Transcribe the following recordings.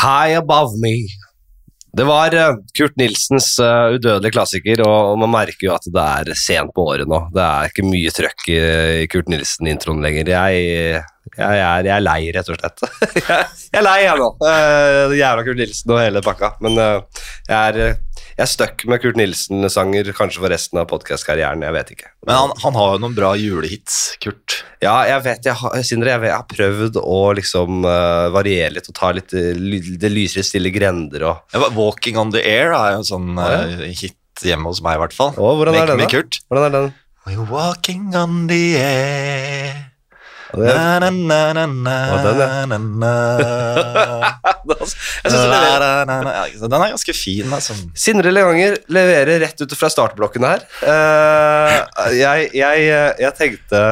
High Above Me. Det var eh, Kurt Nilsens eh, udødelige klassiker, og man merker jo at det er sent på året nå. Det er ikke mye trøkk i, Kurt Nilsen-introen lenger. Jeg, jeg, er, jeg er lei, rett og slett. jeg, jeg er lei, jeg nå. Uh, jævla Kurt Nilsen og hele pakka. Men eh, jeg er eh, jeg er stuck med Kurt Nilsen-sanger kanskje for resten av podkastkarrieren. Jeg vet ikke. Men han, han har jo noen bra julehits, Kurt. Ja, jeg vet, jeg har, Sindre, jeg, vet, jeg har prøvd å liksom uh, variere litt og ta litt eh, det lysere, stille grender og Ja, Walking on the Air er jo en sånn eh, hit hjemme hos meg, i hvert fall. Å, hvordan er Med- den, da? Hvordan er den? We're walking on the air. Det er- Na, na, na, den, er ganske fin. Altså. Sindre Leganger leverer rett ut fra startblokkene her. Eh, jeg, jeg, jeg tenkte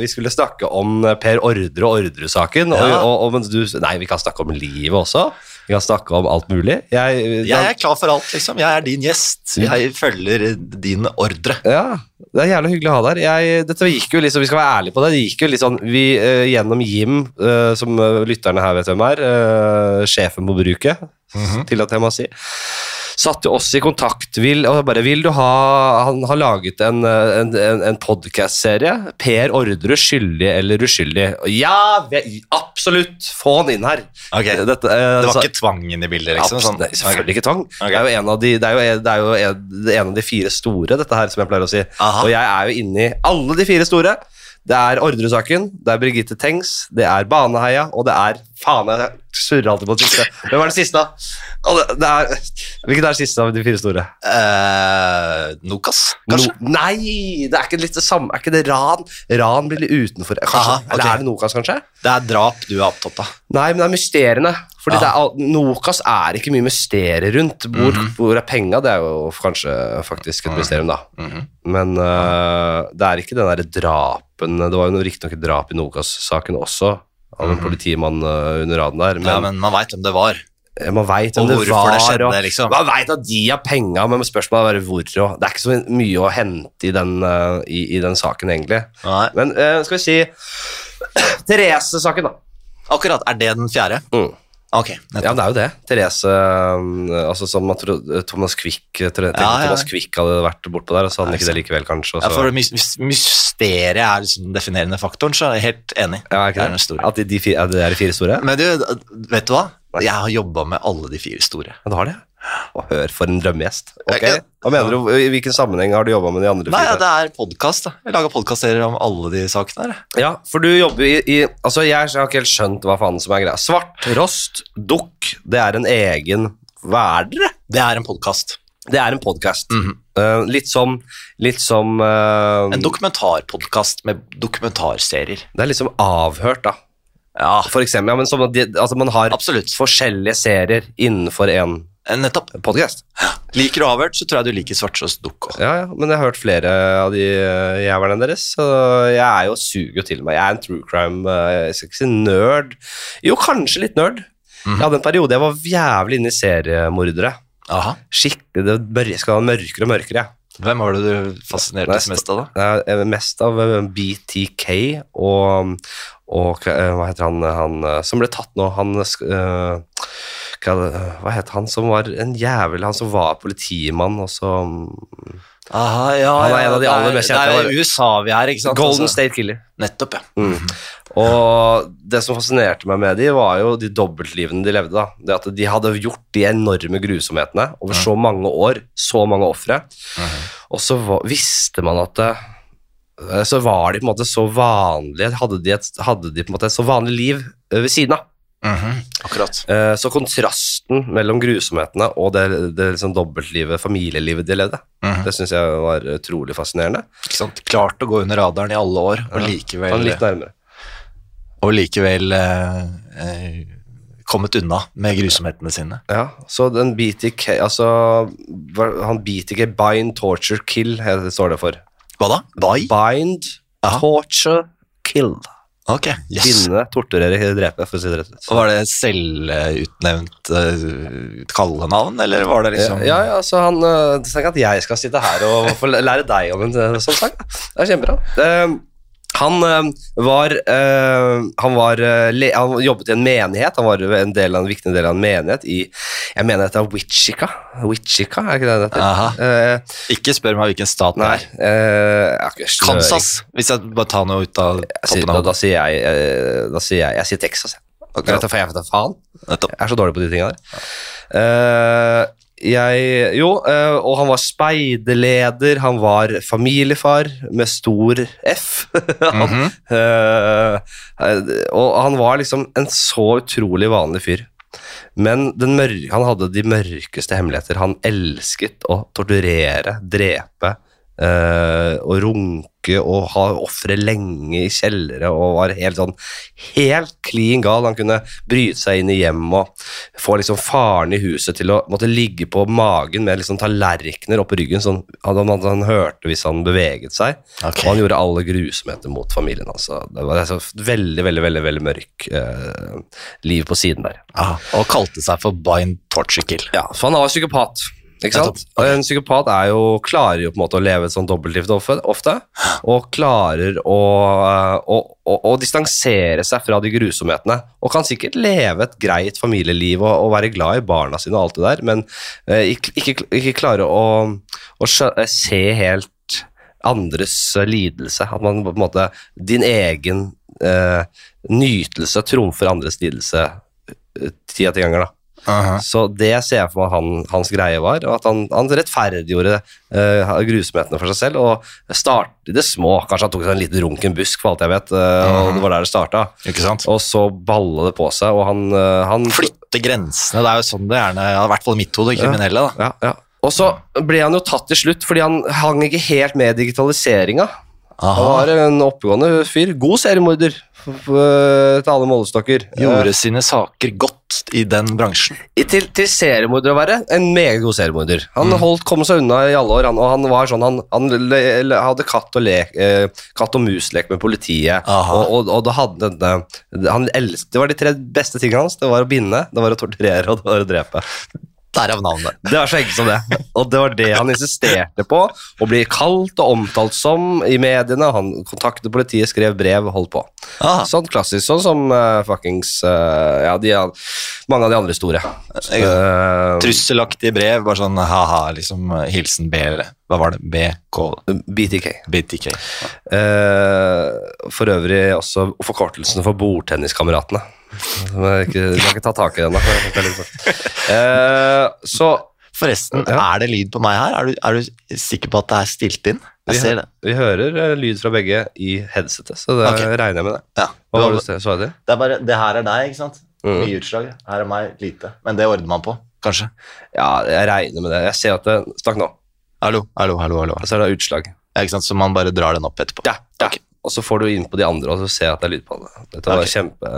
vi skulle snakke om Per Ordre og Ordre-saken. Og, og, og mens du Nei, vi kan snakke om livet også. Vi kan snakke om alt mulig. Jeg, Jeg er klar for alt, liksom. Jeg er din gjest. Jeg følger din ordre. Ja, det er jævlig hyggelig å ha deg her. Dette gikk jo liksom, Vi skal være ærlige på det. Det gikk jo litt sånn vi, uh, Gjennom Jim, uh, som eh, lytterne her vet hvem er, uh, sjefen på bruket, tillater jeg meg å si, satte oss i kontakt. Vil, og bare, vil du ha Han har laget en, eh, en, en, en podkastserie. Per Ordre, skyldig eller uskyldig? Ja, absolutt! Få han inn her. Okay. Det Dette, eh, var så- ikke tvangen i bildet, liksom? Sånn. nei, selvfølgelig ikke tvang. Okay. Det er jo en av de, det er jo, det er jo en, en av de fire store, dette her, som jeg pleier å si. Aha. Og jeg er jo inni alle de fire store. Det er Ordre-saken, det er Birgitte Tengs, det er Baneheia, og det er Faen, jeg surrer alltid på det siste. Hvem er det siste? da? det, det er, hvilket er det siste av de fire store? Eh, Nokas, kanskje? No, nei, det er ikke litt det samme. Er ikke det ran? Ran blir litt utenfor. Kanskje, Aha, okay. Eller er det Nokas, kanskje? Det er drap du er opptatt av. Nei, men det er mysteriene. Fordi Ja. er, Nokas er ikke mye mysterier rundt. Hvor, hvor er penga? Det er jo kanskje faktisk et mysterium, da. Mhm. Men uh, det er ikke den derre drapen Det var jo riktignok et drap i Nokas-saken også, av en politimann uh, under raden der. Men, ja, men man veit hvem det var. man veit om det var det skjedde, og, liksom. Man veit at de har penga, men spørsmålet er bare hvor. Og, det er ikke så mye å hente i den, uh, i, i den saken, egentlig. Nei. Men uh, skal vi si Therese-saken, da. Akkurat. Er det den fjerde? Mm. Ok. Ja, det er jo det. Therese um, altså som man Thomas Quick tror- Ja, ja. Thomas Quick hadde vært bortpå der, og så hadde han ikke det likevel, kanskje. Ja, for mys mys- mysteriet er liksom den definerende faktoren, så er jeg helt enig. ja, er det er det? At de, de, er, det er de fire store? Men du, vet du hva? Jeg har jobba med alle de fire store. Ja, du har det? Og hør, for en drømmegjest. Ok, Ja, ja. Hva mener du? I hvilken sammenheng har du jobba med de andre Nei, ja, det er podkast. Jeg lager podkastserier om alle de sakene her. Ja, for du jobber i, i Altså, jeg har ikke helt skjønt hva faen som er greia. Svart, rost, dukk, det er en egen Hva er dere? Det er en podkast. Det er en podkast. Mhm. litt som Litt som uh, En dokumentarpodkast med dokumentarserier. Det er litt som avhørt, da. Ja, For eksempel, ja, men som de, altså man har absolutt. forskjellige serier innenfor en Eh, Nettopp. podcast. Liker du avhørt, så tror jeg du liker Svartsås Dukk òg. Ja, ja, men jeg har hørt flere av de eh, jævlene deres, så jeg er jo suger til meg. Jeg er en true crime, eh, jeg skal ikke si nerd. Jo, kanskje litt nerd. Mhm. Jeg hadde en periode jeg var jævlig inne i seriemordere. Aha. Skikkelig, det skal være mørkere og mørkere. Hvem var det du fascinertes mest av, da? Mest av BTK og, og eh, hva heter han, han eh, som ble tatt nå? Han eh, eh, hva, het han som var en jævel? Han som var politimann, og så mm, Aha, ja, Han er en av de aller mest kjente. Det er USA vi er, ikke sant? Golden Altså, State Killer. Nettopp, ja. Mm. Og det som fascinerte meg med de, var jo de dobbeltlivene de levde. da. Det At de hadde gjort de enorme grusomhetene over så mange år, så mange ofre. Og så visste man at eh, så var de på en måte så vanlige, hadde de, et, hadde de på en måte et så vanlig liv eh, ved siden av. Mhm, Akkurat. Eh, Så kontrasten mellom grusomhetene og det, det liksom dobbeltlivet, familielivet de levde, Mhm. det syns jeg var utrolig fascinerende. Ikke sant? Klart å gå under radaren i alle år, og Ja. likevel, litt nærmere. og likevel eh, eh, kommet unna med grusomhetene sine. Ja, så den BTK, altså han BTK, Bind, Torture, Kill, står det for. Hva da? Bai? Bind, Aha. Torture, Kill. Ok, yes. Binde, torturere, drepe, for å si det rett ut. Var det selvutnevnt uh, kallenavn, eller var det liksom Ja, ja, så han øh, Tenk at jeg skal sitte her og få lære deg om en øh, sånn sang. Det er kjempebra. Ehm, Han var, øh, han, var øh, le, han jobbet i en menighet. Han var en, del av, en viktig del av en menighet i Jeg mener dette er Wichika. Wichika, er ikke det det heter? Eh, Ikke spør meg hvilken stat det er. Uh. Kansas, hvis jeg bare tar noe ut av toppen da, av da sier jeg eh, Da sier jeg Jeg sier Texas, jeg. Okay. Jeg vet jeg, vet, jeg vet. Jeg er så dårlig på de tingene der. Eh, jeg Jo, eh, og han var speiderleder, han var familiefar med stor F. han, -hmm. og han var liksom en så utrolig vanlig fyr. Men han hadde de mørkeste hemmeligheter. Han elsket å torturere, drepe eh, og runke og ha ofre lenge i kjellere og var helt sånn helt klin gal. Han kunne bryte seg inn i hjem og få liksom faren i huset til å måtte ligge på magen med liksom tallerkener oppå ryggen, sånn han, han, han hørte hvis han beveget seg. Okay. Og han gjorde alle grusomheter mot familien. Altså. Det var altså veldig, veldig veldig, veldig mørk uh, liv på siden der. Ah, og kalte seg for Bind Torture Kill. Ja, for han var psykopat. Ikke sant? Og En psykopat er jo, klarer jo på en måte å leve et sånt dobbeltliv ofte, og klarer å, eh, å, å, å distansere seg fra de grusomhetene. Og kan sikkert leve et greit familieliv og, og være glad i barna sine og alt det der, men eh, ikke, ikke, ikke klare å, eh, se helt andres lidelse. At man på en måte Din egen eh, nytelse trumfer andres lidelse eh, ti av ti ganger, da. Aha. Så det ser jeg for meg han, hans greie var, og at han, han rettferdiggjorde uh, grusomhetene for seg selv, og startet i det små. Kanskje han tok seg en liten runken busk, for alt jeg vet, eh, og det var der det starta. Ikke sant? Og så balla det på seg, og han, uh, han Flytte grensene, det er jo sånn det gjerne I hvert fall i mitt hode, kriminelle. da. Ja, ja. Og så ble han jo tatt til slutt, fordi han hang ikke helt med i digitaliseringa. Han var en oppegående fyr. God seriemorder til alle målestokker. Gjorde sine saker godt i den bransjen. I- Til, til seriemorder å være, en meget god seriemorder. Han Mm. holdt, kom seg unna i alle år, han, og han var sånn, han, han le, le, hadde katt og, lek, eh, katt og mus-lek med politiet, og, og, og det hadde denne, han elsket, det var de tre beste tingene hans, det var å binde, det var å torturere, og det var å drepe. Derav navnet. Det var så enkelt som det. Og det var det han insisterte på, å bli kalt og omtalt som i mediene. Han kontaktet politiet, skrev brev, holdt på. Aha. Sånn klassisk, sånn som uh, fuckings uh, Ja, de, mange av de andre store. Eh, Trusselaktige brev, bare sånn ha-ha, liksom hilsen B Hva var det? BK? BTK. BTK. Eh, for øvrig også forkortelsen for bordtenniskameratene. De har ikke, ikke tatt tak i ennå. Det er litt sånn. Eh, så Forresten, Ja. er det lyd på meg her? Er du, er du sikker på at det er stilt inn? vi, Jeg ser det. vi hører eh, lyd fra begge i headsetet, så det okay. regner jeg med det. Ja. Hva var det du sa til? Det, er bare, det her er deg, ikke sant? Mm. Mye utslag. Her er meg lite. Men det ordner man på, kanskje. Ja, jeg regner med det. Jeg ser at det Snakk nå. Hallo, hallo, hallo. hallo. Og så er det utslag. Ja, ikke sant? Så man bare drar den opp etterpå. Ja, ja. Ok. Og så får du inn på de andre, og så ser jeg at det er lyd på det. Dette var okay. kjempe,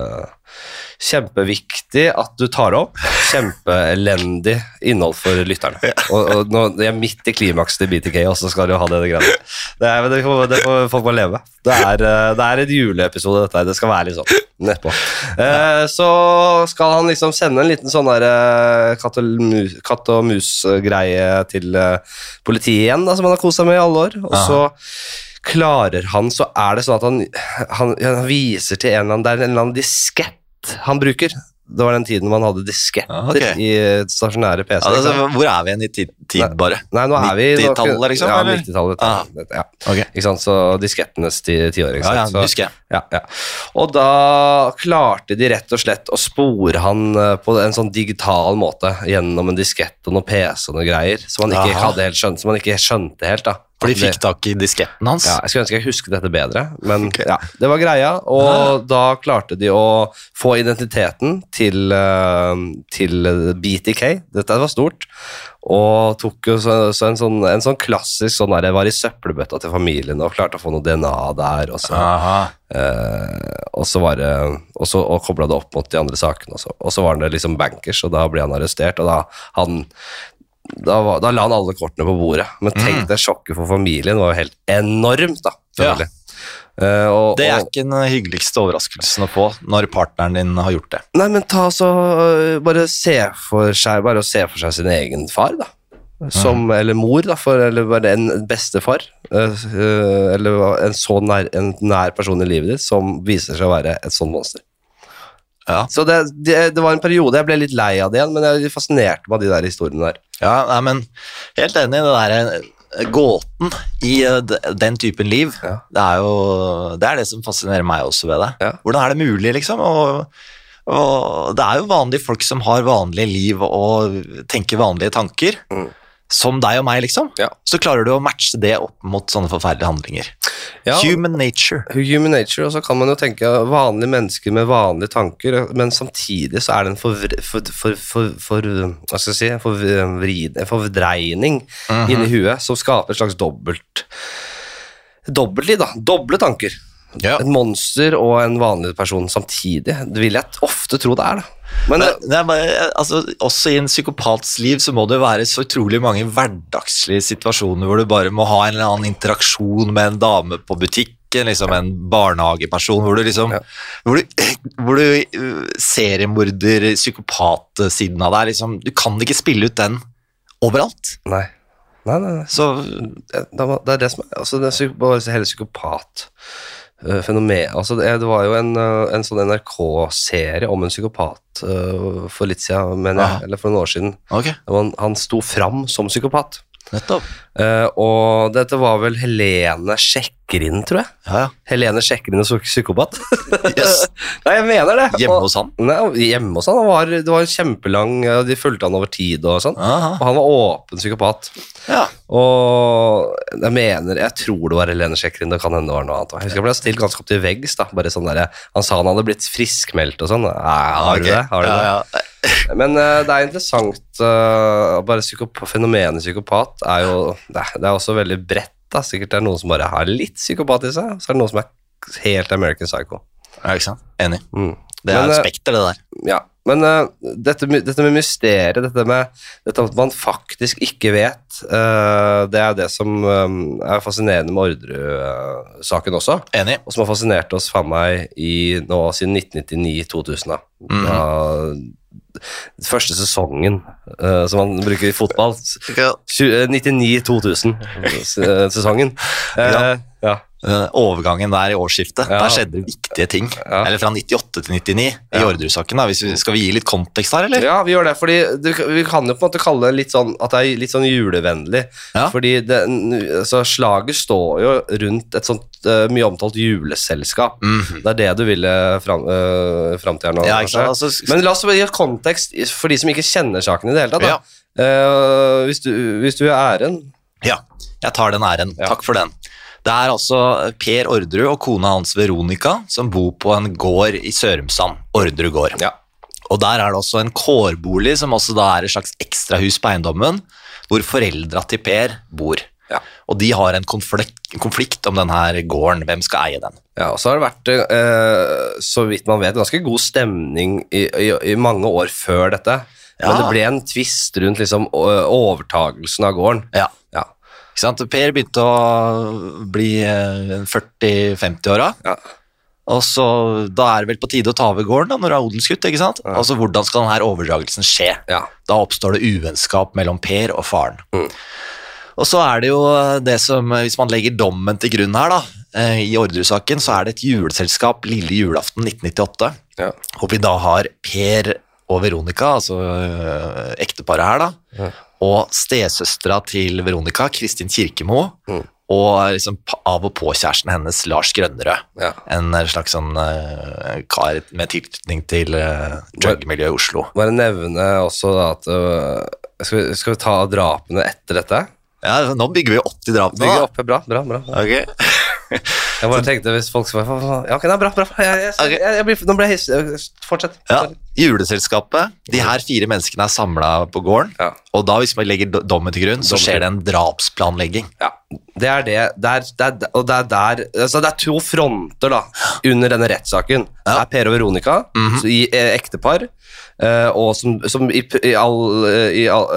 kjempeviktig at du tar det opp. Kjempeelendig innhold for lytterne. Og, og nå jeg er midt i klimakset til BTK, og så skal du ha det, det greiene. Det, er, det, får, det får folk bare leve. Det er, eh, det er en juleepisode, dette her. Det skal være litt sånn nedpå. Eh, så skal han liksom sende en liten sånn der eh, katt og mus- mus-greie til eh, politiet igjen, da, som han har kost seg med i alle år. Og så klarer han, så er det sånn at han, han, han viser til en eller annen, det er en eller annen diskett han bruker. Det var den tiden man hadde disketter Ah, okay. i stasjonære PC. Ja, altså, hvor er vi igjen i tid, tid bare? Nei, nå er vi nå- 90-tallet, liksom, Ja, 90-tallet. Ah. Ja. Okay. Ikke sant? Så diskettenes ti- tiår. ikke Ja, ja. Så- husker jeg. ja, ja. Og da klarte de rett og slett å spore han eh, på en sånn digital måte gjennom en diskett og noen PC og noen greier, som han ikke, hadde helt skjønt, som han ikke skjønte helt. da. For de fikk tak i disketten hans? ja, Jeg skulle ønske jeg husket dette bedre, men okay. ja, det var greia. Og Ah. da klarte de å få identiteten til, eh, til BTK. Dette var stort. Og tok så, så en, sånn, en sånn klassisk sånn der, jeg var i søppelbøtta til familien og klarte å få noe DNA der. Og så, eh, og så var det og, så, kobla det opp mot de andre sakene. Og så var det liksom bankers, og da ble han arrestert. Og da han da, var, da la han alle kortene på bordet. Men tenk deg sjokket for familien var jo helt enormt, da. selvfølgelig. Uh, og, Det er ikke den hyggeligste overraskelsen å få når partneren din har gjort det. Nei, men ta så øh, Bare se for seg Bare se for seg sin egen far, da. som, eller mor, da, for, eller bare en bestefar, Uh, eh, eller en så nær, en nær person i livet ditt, som viser seg å være et sånt monster. Ja. Så det, det, det var en periode jeg ble litt lei av det igjen, men jeg fascinerte meg av de der historiene der. Ja, nei, men helt enig i det der eh, gåten i eh, den typen liv. Ja. Det er jo det er det som fascinerer meg også ved det. Ja. Hvordan er det mulig, liksom? Og, og det er jo vanlige folk som har vanlige liv og tenker vanlige tanker. Mm. Som deg og meg, liksom. Ja. Så klarer du å matche det opp mot sånne forferdelige handlinger. Ja. Human nature. Human nature, og så kan man jo tenke vanlige mennesker med vanlige tanker, men samtidig så er det en forvr... For, for, for, for, hva skal jeg si, en fordreining en fordreining inni huet som skaper et slags dobbelt Dobbeltliv, da. Doble tanker. Ja. Et monster og en vanlig person samtidig. Det vil jeg ofte tro det er, da. Men er bare, altså, også i en psykopats liv så må det være så utrolig mange hverdagslige situasjoner hvor du bare må ha en eller annen interaksjon med en dame på butikken, liksom en barnehageperson, hvor du liksom Ja. Hvor du, hvor du uh, seriemorder, psykopatsiden av deg, liksom Du kan ikke spille ut den overalt. nei. Nei, nei, nei. Så det, det er det som er altså det er psykopat, hele psykopat eh, fenomen altså det, var jo en, eh, en sånn NRK-serie om en psykopat eh, for litt siden, mener jeg, eller for noen år siden. Okay. Han, han sto fram som psykopat. Nettopp. Uh, og dette var vel Helene Sjekkerin, tror jeg. Ja, ja. Helene Sjekkerin og psykopat. Yes. Nei, jeg mener det. Hjemme hos han? Nei, hjemme hos han. han var, det var kjempelang De fulgte han over tid og sånn. Og han var åpen psykopat. Ja. Og jeg mener, jeg tror det var Helene Sjekkerin, det kan hende det var noe annet. Jeg husker jeg ble stilt ganske opp til veggs. da, bare sånn der, Han sa han hadde blitt friskmeldt og sånn. Har du det? Har du ja, det? Men uh, det er interessant. uh, bare psykopat, Fenomenet psykopat er jo det det er også veldig bredt. da, Sikkert det er noen som bare har litt psykopat i seg, så er det noen som er helt American Psycho. ja, ikke sant? Enig. Mm. Det er Men, et eh, spekter, det der. Ja, men uh, dette, med- dette med mysteriet, dette med dette at man faktisk ikke vet, uh, det er det som um, er fascinerende med Orderud-saken også. Enig. Og som har fascinert oss faen meg i nå siden 1999-2000. da. Mhm. Første sesongen uh, som man bruker i fotball. 99-2000-sesongen. Ja. Eh, ja. Eh, overgangen der i årsskiftet, Ja. der skjedde viktige ting. Ja. Eller fra 98 til 99 i Orderud-saken. Skal vi gi litt kontekst her, eller? Ja, vi gjør det, fordi du, vi kan jo på en måte kalle det litt sånn at det er litt sånn julevennlig. Ja. Fordi det, altså, slaget står jo rundt et sånt uh, mye omtalt juleselskap. Mhm. Det er det du ville fram, uh, fram til her nå. Ja, ikke. Altså, Men la oss gi kontekst for de som ikke kjenner saken i det hele tatt. Ja. Eh, hvis, du, hvis du er æren ja, jeg tar den æren. Ja. Takk for den. Det er altså Per Orderud og kona hans Veronica som bor på en gård i Sørumsand. Orderud gård. Ja. Og der er det også en kårbolig, som også da er et slags ekstrahus på eiendommen, hvor foreldra til Per bor. Ja. Og de har en konflikt, konflikt om denne gården. Hvem skal eie den? Ja, og så har det vært, eh, så vidt man vet, ganske god stemning i, i, i mange år før dette. Men det ble en tvist rundt liksom, overtagelsen av gården. Ja. Per begynte å bli eh, 40-50-åra. Ja. Og så, Da er det vel på tide å ta over gården da, når du er odelsgutt. ikke sant? Ja. Altså, Hvordan skal denne overdragelsen skje? Ja. Da oppstår det uvennskap mellom Per og faren. Mm. Og så er det jo det som, Hvis man legger dommen til grunn her, da, eh, i Orderud-saken, så er det et juleselskap lille julaften 1998. Ja. hvor vi da har Per og Veronica, altså ekteparet her, da, Ja. Og stesøstera til Veronica, Kristin Kirkemo, Mm. og liksom av og på-kjæresten hennes, Lars Grønnerød. Ja. En eh, slags sånn uh, kar med tilknytning til uh, drugmiljøet i Oslo. Bare nevne også da at uh, skal, vi, skal vi ta drapene etter dette? Ja, Nå bygger vi 80 drap nå. Bygger opp, bra, bra, bra. Ok. Jeg bare tenkte hvis folk skulle Ja, ok, det er bra, bra. Jeg, jeg, jeg, blir, nå ble jeg hissig. Fortsett. Ja, Juleselskapet. De her fire menneskene er samla på gården. Ja. Og da, hvis man legger do- dommen til grunn, så skjer det en drapsplanlegging. Ja, det er det. det, er, det er, og det er der altså Det er to fronter da under denne rettssaken. Det er Per og Veronica, Mhm. så i eh, ektepar, Uh, og som, som i, i all, eh, i all,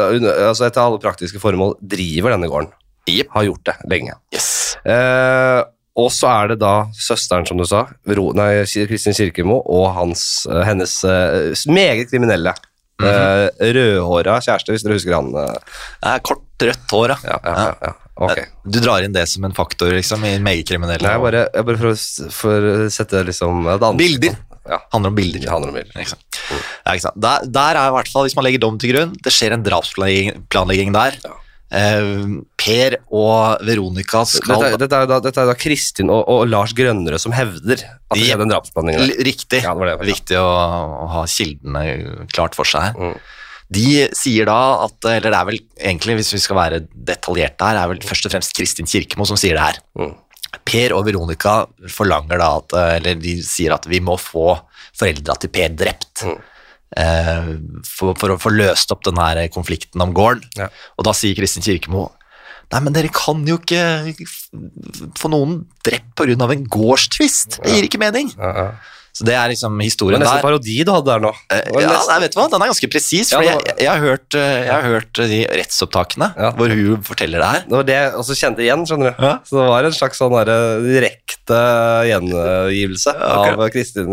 altså etter alle praktiske formål driver denne gården. Yep. Har gjort det lenge. Yes. Eh, og så er det da søsteren, som du sa, nei, Kristin Kirkemo, og hans, eh, hennes eh, meget kriminelle Eh, rødhåra kjæreste, hvis dere husker han. Det er kort, rødt hår, Ja, ja, ja, ja. Okay. Du drar inn det som en faktor liksom, i megakriminelle. Nei, bare, jeg bare for for å sette liksom Bilder. Ja, handler om bilder. handler om bilder. Ikke sant? Ja, ikke sant? Der, der er i hvert fall, hvis man legger dom til grunn, det skjer en drapsplanlegging der. Ja. Eh, per og Veronica skal Dette, dette, er da, dette er da Kristin og, og Lars Grønnerød som hevder at det skjedde en drapsplanlegging. der. Riktig. Ja, det det ja. Viktig å, å ha kildene klart for seg her. Mm. De sier da at Eller det er vel egentlig, hvis vi skal være detaljerte her, er vel først og fremst Kristin Kirkemo som sier det her. Mm. Per og Veronica forlanger da at Eller de sier at vi må få foreldra til Per drept. Mm. Eh, for, for å få løst opp den her konflikten om gården. Ja. Og da sier Kristin Kirkemo Nei, men dere kan jo ikke få noen drept pga. en gårdstvist. Det gir ikke mening. Ja, ja. Så det er liksom Det historien var nesten der. parodi du hadde der nå. Eh, Det var Ja, nesten- nei, vet du hva? Den er ganske presis. Ja, For det jeg, var- jeg, har hørt, eh, jeg har hørt de rettsopptakene Ja. hvor hun forteller det her. Det var det jeg også kjente igjen, skjønner du. Ja. Så det var en slags sånn direkte gjengivelse av Kristin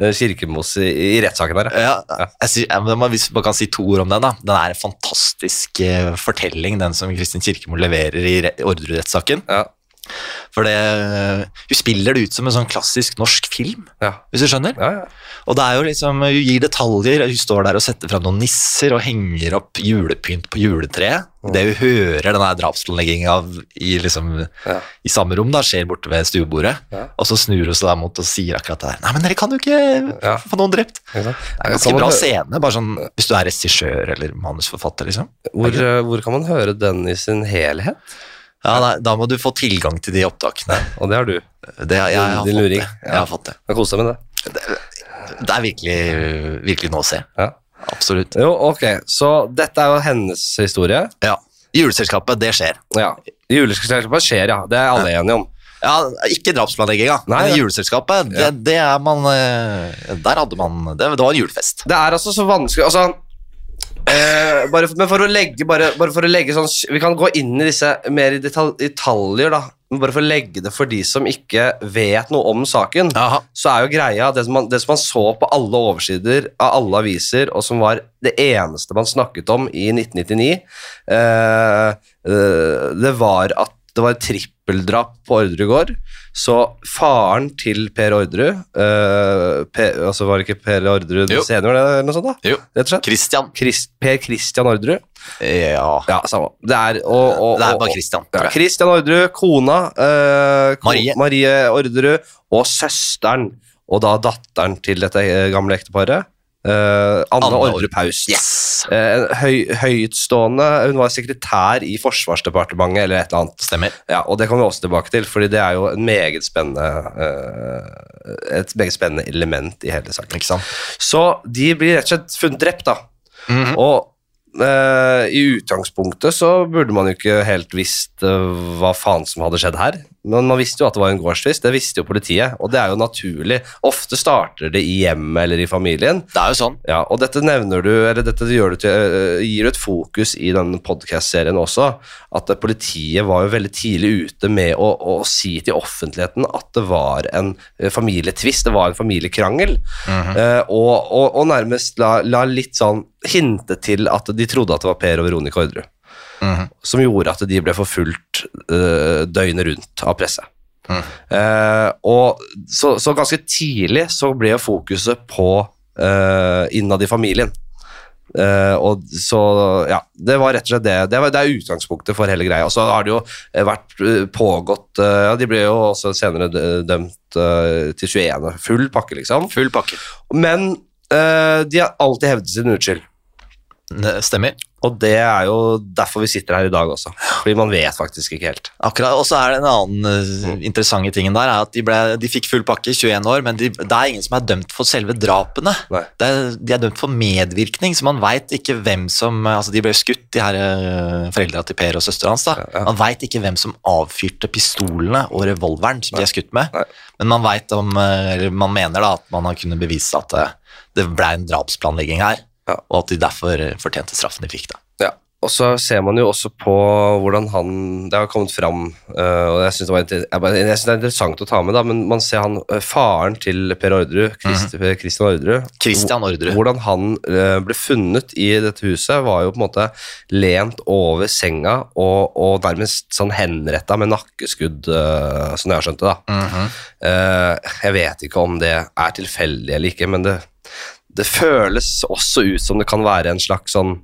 eh, Kirkemos i, i rettssaken der. ja. Jeg sier, Hvis man kan si to ord om den, da. Den er en fantastisk eh, fortelling, den som Kristin Kirkemo leverer i ordrerettssaken. Ja. For det Hun spiller det ut som en sånn klassisk norsk film, Ja. hvis du skjønner. Ja, ja. Og det er jo liksom, Hun gir detaljer. Hun står der og setter fram noen nisser og henger opp julepynt på juletreet. Det hun hører denne drapsplanlegginga i, liksom, i samme rom, da, skjer borte ved stuebordet. Og så snur hun seg mot og sier akkurat det der. Nei, men dere kan jo ikke få noen drept. Det er en ganske bra scene, bare sånn hvis du er regissør eller manusforfatter, liksom. Hvor, eh, hvor kan man høre den i sin helhet? Ja, nei, Da må du få tilgang til de opptakene. Og det har du. Det, jeg, jeg, har Din fått luring. det. jeg har fått det. Koser deg med det. Det er virkelig, virkelig noe å se. Ja. Absolutt. Jo, ok. Så dette er jo hennes historie. Ja. Juleselskapet, det skjer. Ja. Juleselskapet skjer, ja. Det er alle enige om. Ja, Ikke drapsplanlegginga, men ja. juleselskapet, det, Ja. det er man eh, Der hadde man Det, det var en julefest. Det er altså så vanskelig Altså eh, bare, for- Men for å legge bare, bare for å legge sånn Vi kan gå inn i disse mer i detal, detaljer, da. Men bare for å legge det for de som ikke vet noe om saken, Aha. så er jo greia det som, man, det som man så på alle oversider av alle aviser, og som var det eneste man snakket om i 1999, eh, eh, det var at det var et trippeldrap på Ordregård. gård. Så faren til Per Orderud uh, Per- altså Var det ikke Per Orderud senior, eller noe sånt? da? Jo. Rett og slett? Christian. Christ, per Christian Orderud. Ja. Ja, samme. Det er, og, og, Det er bare Christian. ja, tror. Christian Orderud, kona uh, Marie. Marie Orderud, og søsteren, og da datteren til dette eh, gamle ekteparet. Eh, Anne Anne Orderud Orderud. Paus. Yes! Uh, høy, høytstående Hun var sekretær i Forsvarsdepartementet eller et eller annet. Stemmer. Ja, og det kommer vi også tilbake til, fordi det er jo en meget eh, et meget spennende element i hele saken. Så de blir rett og slett funnet drept, da. Mhm. Og eh, i utgangspunktet så burde man jo ikke helt visst hva faen som hadde skjedd her. Men man visste jo at det var en gårdstvist, det visste jo politiet. Og det er jo naturlig. Ofte starter det i hjemmet eller i familien. Det er jo sånn. Ja, og dette nevner du, eller dette du til, øh, gir du et fokus i denne podcast-serien også, at politiet var jo veldig tidlig ute med å, å si til offentligheten at det var en øh, familietvist, det var en familiekrangel, Eh, og, og, og nærmest la, la litt sånn hinte til at de trodde at det var Per og Veronica Orderud, Mhm. som gjorde at de ble forfulgt uh, døgnet rundt av presse. Mm. Uh, og så, så ganske tidlig så ble fokuset på uh, innad i familien. Uh, og så, ja, Det var rett og slett det. Det, var, det er utgangspunktet for hele greia. Og så har det jo vært pågått uh, ja, De ble jo også senere dømt uh, til 21. Full pakke, liksom. Full pakke. Men eh, de har alltid hevdet sin uskyld. Det Stemmer. Og det er jo derfor vi sitter her i dag også. Fordi man vet faktisk ikke helt. Akkurat, Og så er det en annen uh, interessante ting der, er at de, ble, de fikk full pakke, 21 år, men de, det er ingen som er dømt for selve drapene. Det er, de er dømt for medvirkning, så man veit ikke hvem som altså De ble skutt, de her uh, foreldra til Per og søstera hans. da. Ja, ja. Man veit ikke hvem som avfyrte pistolene og revolveren som de er skutt med, Nei. men man vet om, eller man mener da at man har kunnet bevise at uh, det ble en drapsplanlegging her, Ja. og at de derfor uh, fortjente straffen de fikk. da. Ja. og så ser man jo også på hvordan han Det har kommet fram, eh, og jeg syns det, det er interessant å ta med, da, men man ser han eh, faren til Per Orderud, Christ, Christian Orderud Christian Orderud. Hvordan han eh, ble funnet i dette huset, var jo på en måte lent over senga og, og nærmest sånn henretta med nakkeskudd, eh, som jeg har skjønt det. da. Mm -hmm. jeg vet ikke om det er tilfeldig eller ikke, men det, det føles også ut som det kan være en slags sånn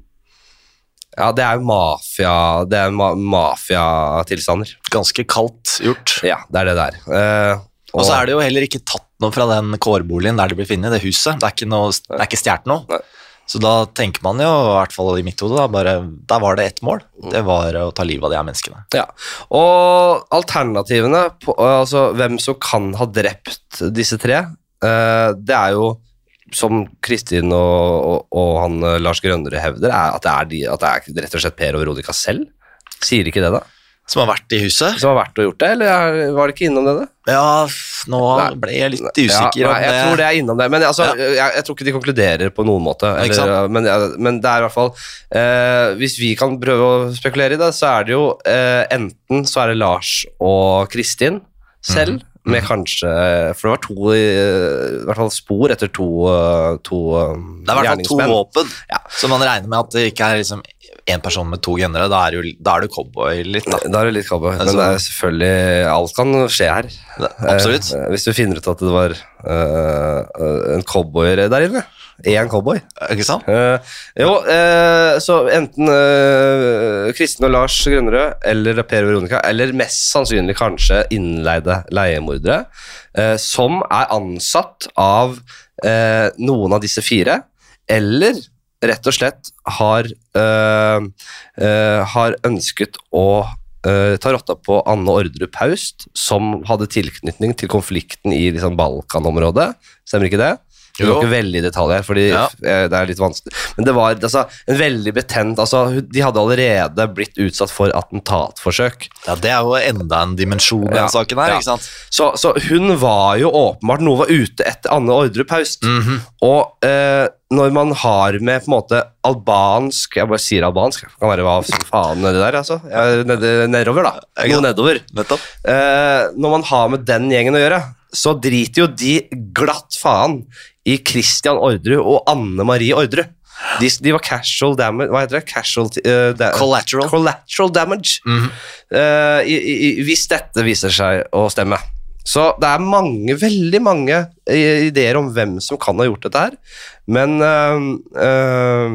Ja, det er jo mafia Det er ma mafiatilstander. Ganske kaldt gjort. Ja, det er det der. Uh, Og så er det jo heller ikke tatt noe fra den kårboligen der det blir funnet, det huset. Det er ikke, noe, det er ikke stjålet noe. Nei. Så da tenker man jo, i hvert fall i mitt hode, der var det ett mål. Det var å ta livet av de her menneskene. Ja, og alternativene, på, altså hvem som kan ha drept disse tre, eh, det er jo, som Kristin og, og, og han eh, Lars Grønnerud hevder, er at det er, de, at det er rett og slett Per og Veronica selv. Sier ikke det, da? Som har vært i huset. Som har vært og gjort det, eller er- var det ikke innom det? da? Ja, nå ble jeg litt usikker Ja, nei, jeg tror det er innom det, men altså, Ja. jeg, jeg tror ikke de konkluderer på noen måte. Eller, men, men det er i hvert fall eh, Hvis vi kan prøve å spekulere i det, så er det jo eh, enten så er det Lars og Kristin selv, Mhm. Med kanskje For det var to eh, i hvert fall spor etter to, eh, to eh, Det er i hvert fall to våpen, Ja. så man regner med at det ikke er liksom én person med to gønnere. Da er, jo, da er du cowboy litt, da. Da er du litt cowboy, men det er selvfølgelig Alt kan skje her. Absolutt. Eh, hvis du finner ut at det var eh, en cowboy der inne. Én cowboy. Ikke sant? Uh, jo, uh, så enten uh, Kristen og Lars Grønnerød eller Per Veronica, eller mest sannsynlig kanskje innleide leiemordere, eh, som er ansatt av eh, noen av disse fire, eller rett og slett har, eh, eh, har ønsket å eh, ta rotta på Anne Orderud Paust, som hadde tilknytning til konflikten i liksom, Balkanområdet. Stemmer ikke det? Vi går ikke veldig i detalj her, fordi Ja. eh, det er litt vanskelig. Men det var altså, en veldig betent altså, De hadde allerede blitt utsatt for attentatforsøk. Ja, Det er jo enda en dimensjon i Ja, den saken her. ja. ikke sant? Så, så hun var jo åpenbart Noe var ute etter Anne Ordrup Haust. Mm -hmm. Og eh, når man har med på en måte albansk Jeg bare sier albansk, det kan være hva som faen nedi der, altså. Ned, nedover, da. Noe nedover. Eh, når man har med den gjengen å gjøre, så driter jo de glatt faen i Christian Orderud og Anne Marie Orderud. De, de var casual damage Hva heter det? Casual, uh, da, Collateral. collateral damage. Mm -hmm. uh, i, i, hvis dette viser seg å stemme. Så det er mange, veldig mange eh, ideer om hvem som kan ha gjort dette her. Men uh,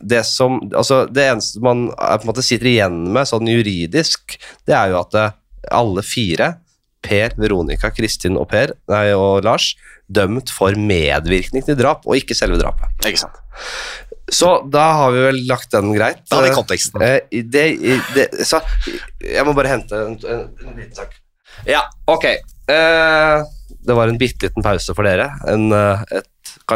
det som Altså, det eneste man på en måte sitter igjen med sånn juridisk, det er jo at alle fire, Per, Veronica, Kristin og Per, nei, og Lars, dømt for medvirkning til drap, og ikke selve drapet. Ikke sant? Så da har vi vel lagt den greit. Da har vi konteksten. Eh, det, det, så, jeg må bare hente en, en, en liten sak. Ja, ok. Eh, det var en bitte liten pause for dere. En, eh, et,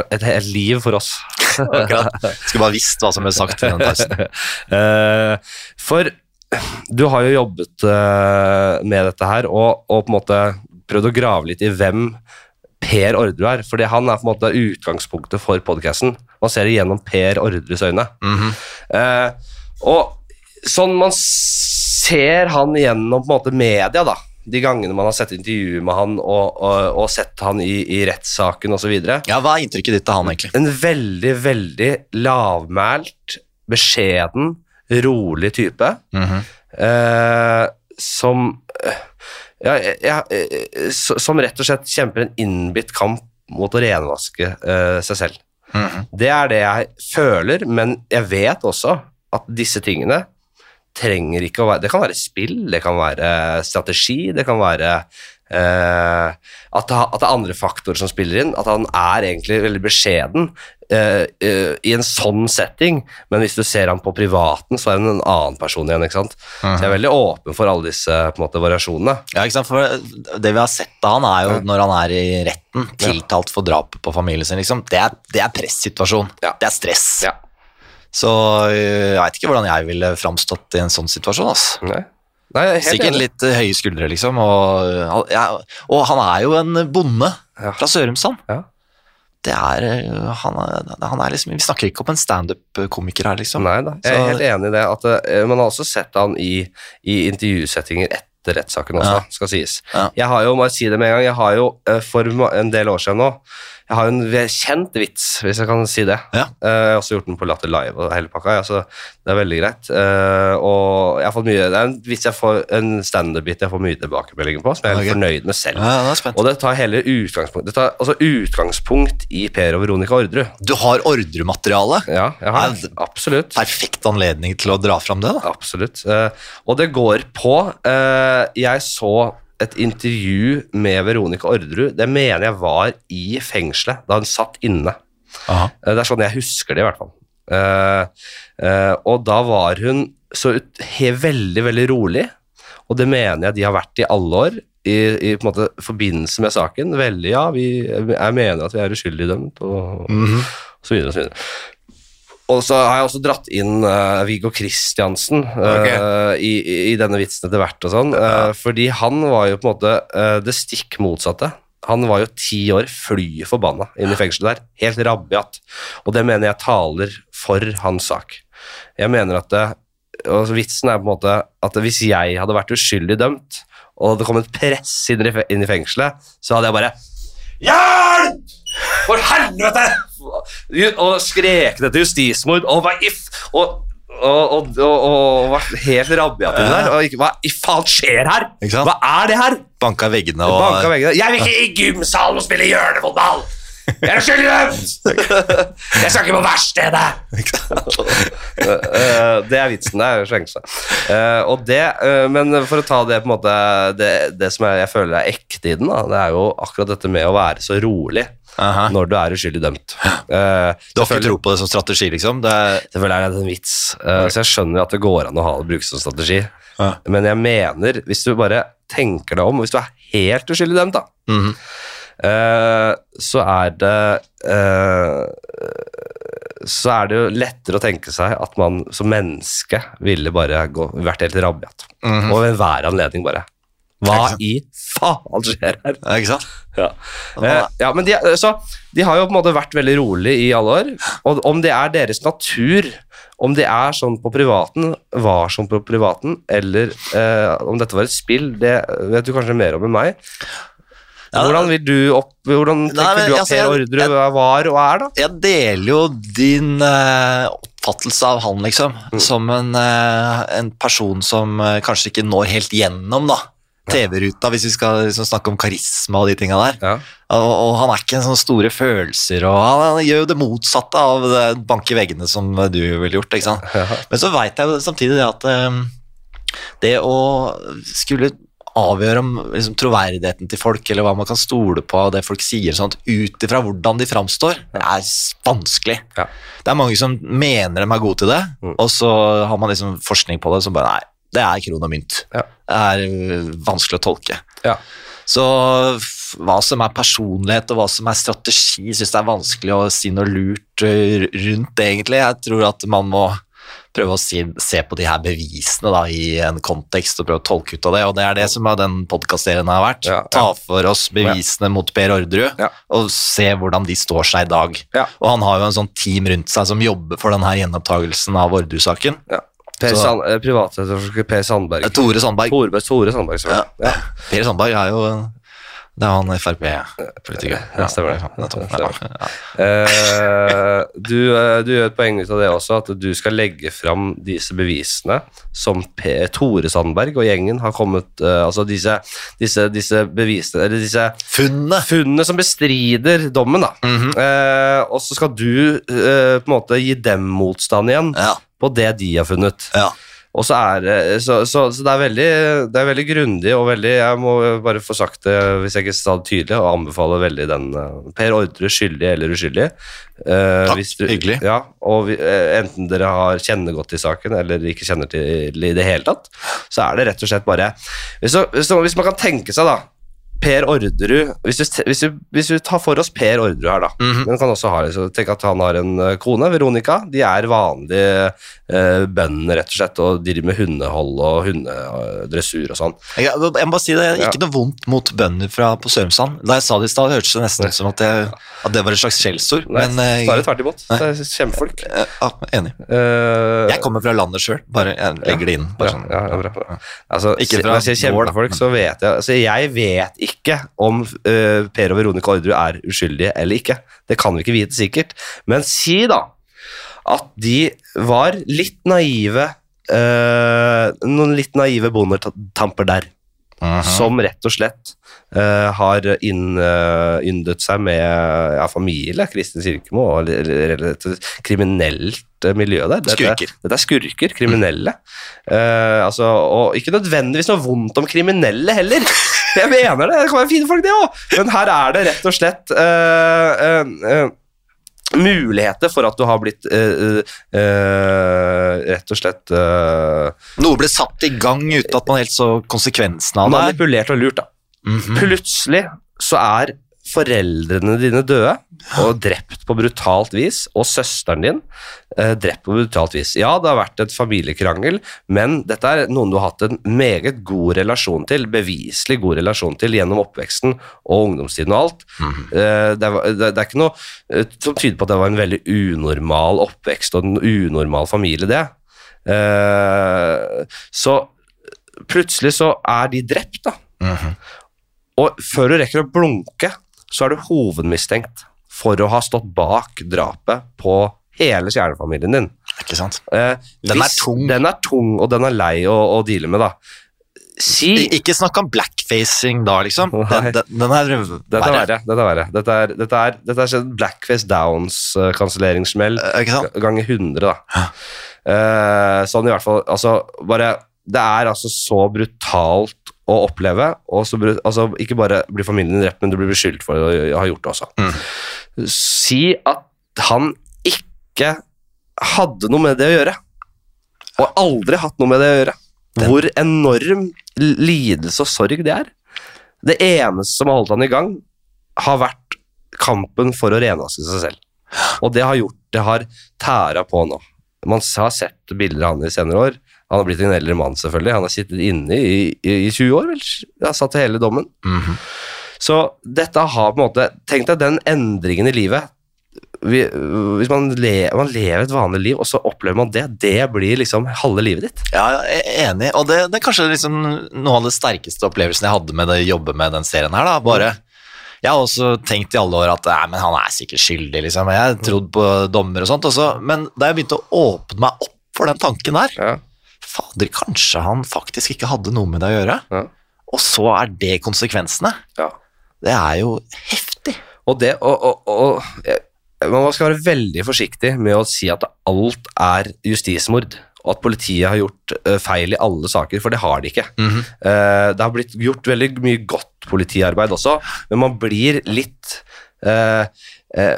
et, helt liv for oss. Skulle bare visst hva som ble sagt i den pausen. Eh, for du har jo jobbet eh, med dette her, og, og på en måte prøvd å grave litt i hvem Per Orderud er. Fordi han er på en måte utgangspunktet for podkasten. Man ser det gjennom Per Orderuds øyne. Mhm. Eh, og sånn man ser han gjennom på en måte media, da. De gangene man har sett intervjuer med han og, og, og sett han i, i rettssaken osv. Ja, Hva er inntrykket ditt av han, egentlig? En veldig, veldig lavmælt, beskjeden, rolig type. Mhm. Eh, som eh, ja, ja, eh, Som rett og slett kjemper en innbitt kamp mot å renvaske eh, seg selv. Mhm. Det er det jeg føler, men jeg vet også at disse tingene trenger ikke å være Det kan være spill, det kan være strategi, det kan være eh, at, det, at det er andre faktorer som spiller inn. At han er egentlig veldig beskjeden uh, uh, i en sånn setting, men hvis du ser han på privaten, så er han en annen person igjen. ikke sant? Så jeg er veldig åpen for alle disse på en måte, variasjonene. Ja, ikke sant? For Det vi har sett av han, er jo når han er i retten, tiltalt for drapet på familien sin. Liksom. Det, er, det er pressituasjon. Ja. Det er stress. Ja. Så øh, jeg veit ikke hvordan jeg ville framstått i en sånn situasjon. altså. Nei. Nei, er Sikkert litt øh, høye skuldre, liksom. Og, ja, og han er jo en bonde Ja. fra Sørumsand. Ja. det er, eh, han, er, han er liksom Vi snakker ikke om en standup-komiker her, liksom. Nei da, jeg er helt enig i det. At eh, Man har også sett han i, i intervjusettinger etter rettssaken også, skal sies. Jeg har jo, må jeg si det med en gang, jeg har jo eh, for en del år siden nå jeg har jo en kjent vits, hvis jeg kan si det. Ja. Eh, Jeg har også gjort den på Latter Live og hele pakka, ja, så det er veldig greit. Eh, og jeg har fått mye, Det er en vits jeg får, en standup-bit jeg får mye tilbakemeldinger på, som jeg er okay. Fornøyd med selv. Ja. Og det tar hele utgangspunkt Det tar altså utgangspunkt i Per og Veronica Ordru. Du har ordremateriale. Ja, jeg har det. Absolutt. Perfekt anledning til å dra fram det, da. Absolutt. Eh, og det går på Jeg så et intervju med Veronica Orderud. Det mener jeg var i fengselet, da hun satt inne. Aha. Eh, det er sånn jeg husker det, i hvert fall. Uh, uh, og da var hun så ut, veldig, veldig rolig, og det mener jeg de har vært i alle år. I, i på en måte forbindelse med saken. Veldig, ja, vi, jeg mener at vi er uskyldig dømt, og, Mhm. så videre og så videre. Og så har jeg også dratt inn uh, Viggo Kristiansen eh, i, i denne vitsen etter hvert og sånn, eh, fordi han var jo på en måte det stikk motsatte. Han var jo ti år fly forbanna inne i fengselet der, helt rabiat. Og det mener jeg taler for hans sak. Jeg mener at det, og Vitsen er på en måte at hvis jeg hadde vært uskyldig dømt, og det kom et press inn i fengselet, så hadde jeg bare Hjelp! For helvete! Og skrek det til justismord, og hva if Og, og, og, og, og var helt rabiat inni der. Og hva i faen skjer her? Hva er det her? Banka veggene og Banka veggene. Jeg vil ikke i gymsalen og spille hjørnefotball! Jeg er uskyldig dømt! Jeg skal ikke på verkstedet! Eh, det er vitsen. Det er slengelse. Uh, og det, eh, men for å ta det på en måte Det, det som jeg, jeg føler er ekte i den, da, det er jo akkurat dette med å være så rolig Aha. når du er uskyldig dømt. Uh, Du har ikke tro på det som strategi, liksom? Det er, Selvfølgelig er det en vits, eh, så jeg skjønner at det går an å ha det brukes som strategi. Ja. Men jeg mener, hvis du bare tenker deg om, hvis du er helt uskyldig dømt, da, Mhm. Eh, så er det uh, Så er det jo lettere å tenke seg at man som menneske ville bare gå, vært helt rabiat. Mhm. Og ved enhver anledning bare Hva i faen skjer her? Ja, ikke sant? Ja. uh, ja, men de, så, de har jo på en måte vært veldig rolig i alle år. Og om det er deres natur, om det er sånn på privaten, var sånn på privaten, eller eh, om dette var et spill, det vet du kanskje mer om enn meg. Hvordan vil du opp, hvordan Nei, tenker men, du at altså, Per Orderud var og er, da? Jeg deler jo din uh, oppfattelse av han, liksom, som en, uh, en person som uh, kanskje ikke når helt gjennom, da. TV-ruta, hvis vi skal liksom, snakke om karisma og de tinga der. Ja. Og, og han er ikke en sånn store følelser, og han, han gjør jo det motsatte av det bank i veggene som du ville gjort. ikke sant? Ja. Men så veit jeg jo samtidig det at um, det å skulle avgjøre om liksom, troverdigheten til folk, eller hva man kan stole på av det folk sier, sånt, ut ifra hvordan de framstår, det er vanskelig. Ja. Det er mange som mener de er gode til det, Mm. og så har man liksom forskning på det som bare Nei, det er kron og mynt. Ja. Det er øh, vanskelig å tolke. Ja. Så hva som er personlighet og hva som er strategi, syns jeg er vanskelig å si noe lurt øh, rundt egentlig. Jeg tror at man må prøve å si, se på de her bevisene da, i en kontekst og prøve å tolke ut av det, og det er det som er den podkastserien har vært. Ja, ja. Ta for oss bevisene mot Per Orderud, Ja. og se hvordan de står seg i dag. Ja. Og han har jo en sånn team rundt seg som jobber for denne gjenopptagelsen av Orderud-saken. Ja. Per Sand, eh, Privatetterforsker Per Sandberg. Tore Sandberg. Tore, Tore Sandberg, Ja. Ja. Per Sandberg er jo Det er han Frp-politiker. Ja, stemmer det. nettopp. Ja. Uh, du, eh, du gjør et poeng ut av det også, at du skal legge fram disse bevisene som P Tore Sandberg og gjengen har kommet uh, Altså disse, disse, disse bevisene Eller disse funnene, funnene som bestrider dommen, da. Mm -hmm. uh, og så skal du på en måte gi dem motstand igjen Ja. på det de har funnet. ja. Og så er så, så, så det er veldig, det er veldig grundig og veldig Jeg må bare få sagt det hvis jeg ikke sa det tydelig, og anbefaler veldig den eh, Per Ordre skyldig eller uskyldig. Uh, Takk, du- hyggelig. Ja, og vi, eh, enten dere har kjenner godt til saken eller ikke kjenner til i det hele tatt, så er det rett og slett bare Hvis, hvis man kan tenke seg, da Per Orderud hvis du, hvis, vi, hvis vi, tar for oss Per Orderud her, da Mhm. Men kan også ha, så Tenk at han har en eh, kone, Veronica. De er vanlige eh, bønder, rett og slett, og driver med hundehold og hundedressur og sånn. Jeg, jeg må bare si det. Ikke noe vondt mot bønder fra, på Sørumsand. Da jeg sa det i stad, hørtes det nesten ut som at, jeg, at det var et slags skjellsord. Eh, snarere tvert imot. Det er kjempefolk. eh, ja, enig. Uh, Jeg kommer fra landet sjøl, bare jeg legger det inn. Sånn. ja, ja, bra, bra. Altså, Ikke fra når jeg sier kjempefolk, så vet jeg altså, Jeg vet ikke om uh, Per og Veronica Orderud er uskyldige eller ikke. Det kan vi ikke vite sikkert. Men si da at de var litt naive uh, Noen litt naive bondetamper der. Mhm. Som rett og slett uh, har inn, uh, yndet seg med ja, familie, Kristin Sirkemo, og et kriminelt eh, miljø der. Dette, Skurker. Dette er skurker, kriminelle. Altså, og ikke nødvendigvis noe vondt om kriminelle heller. Jeg mener det, det kan være fine folk, det òg. Men her er det rett og slett muligheter for at du har blitt øh, eh, rett og slett øh, Noe ble satt i gang uten at man helt så konsekvensen av det. manipulert og lurt. da. Mhm. Plutselig så er foreldrene dine døde og drept på brutalt vis, og søsteren din eh, drept på brutalt vis. Ja, det har vært et familiekrangel, men dette er noen du har hatt en meget god relasjon til, beviselig god relasjon til gjennom oppveksten og ungdomstiden og alt. Mhm. Eh, det, var, det, det er ikke noe eh, som tyder på at det var en veldig unormal oppvekst og en unormal familie, det. Eh, så plutselig så er de drept, da. Mhm. Og før du rekker å blunke, så er du hovedmistenkt for å ha stått bak drapet på hele kjernefamilien din. Ikke sant? Eh, Den er tung. Den er tung, og den er lei å, å deale med, da. Si Ikke snakk om blackfacing da, liksom. Den, den, den er Dette er verre. Dette er verre. Dette er, dette er, dette er sånn Blackface Downs-kanselleringssmell uh, Ikke ganger 100, da. Eh, sånn i hvert fall Altså, bare Det er altså så brutalt å oppleve, og så altså, ikke bare blir familien din drept, men du blir beskyldt for å ha gjort det også. Mm. Si at han ikke hadde noe med det å gjøre, og aldri hatt noe med det å gjøre. Hvor enorm lidelse og sorg det er. Det eneste som har holdt han i gang, har vært kampen for å renvaske seg selv. Og det har gjort det har tæra på nå. Man har sett bilder av han i senere år. Han har blitt en eldre mann, selvfølgelig. Han har sittet inne i, i, i 20 år, vel. Har satt hele dommen. Mhm. Så dette har på en måte Tenk deg den endringen i livet. Vi, hvis man, le, man lever et vanlig liv, og så opplever man det, det blir liksom halve livet ditt. Ja, jeg er enig. Og det, det er kanskje liksom noe av det sterkeste opplevelsen jeg hadde med det jobbe med den serien her. da, bare jeg har også tenkt i alle år at nei, men han er sikkert skyldig, liksom. Jeg har trodd på dommer og sånt. Også. Men da jeg begynte å åpne meg opp for den tanken der Ja. Fader, kanskje han faktisk ikke hadde noe med det å gjøre. Ja. Og så er det konsekvensene. Ja. Det er jo heftig. Og det og, og, og, Man skal være veldig forsiktig med å si at alt er justismord, og at politiet har gjort eh, feil i alle saker, for det har de ikke. Eh, det har blitt gjort veldig mye godt politiarbeid også, men man blir litt eh,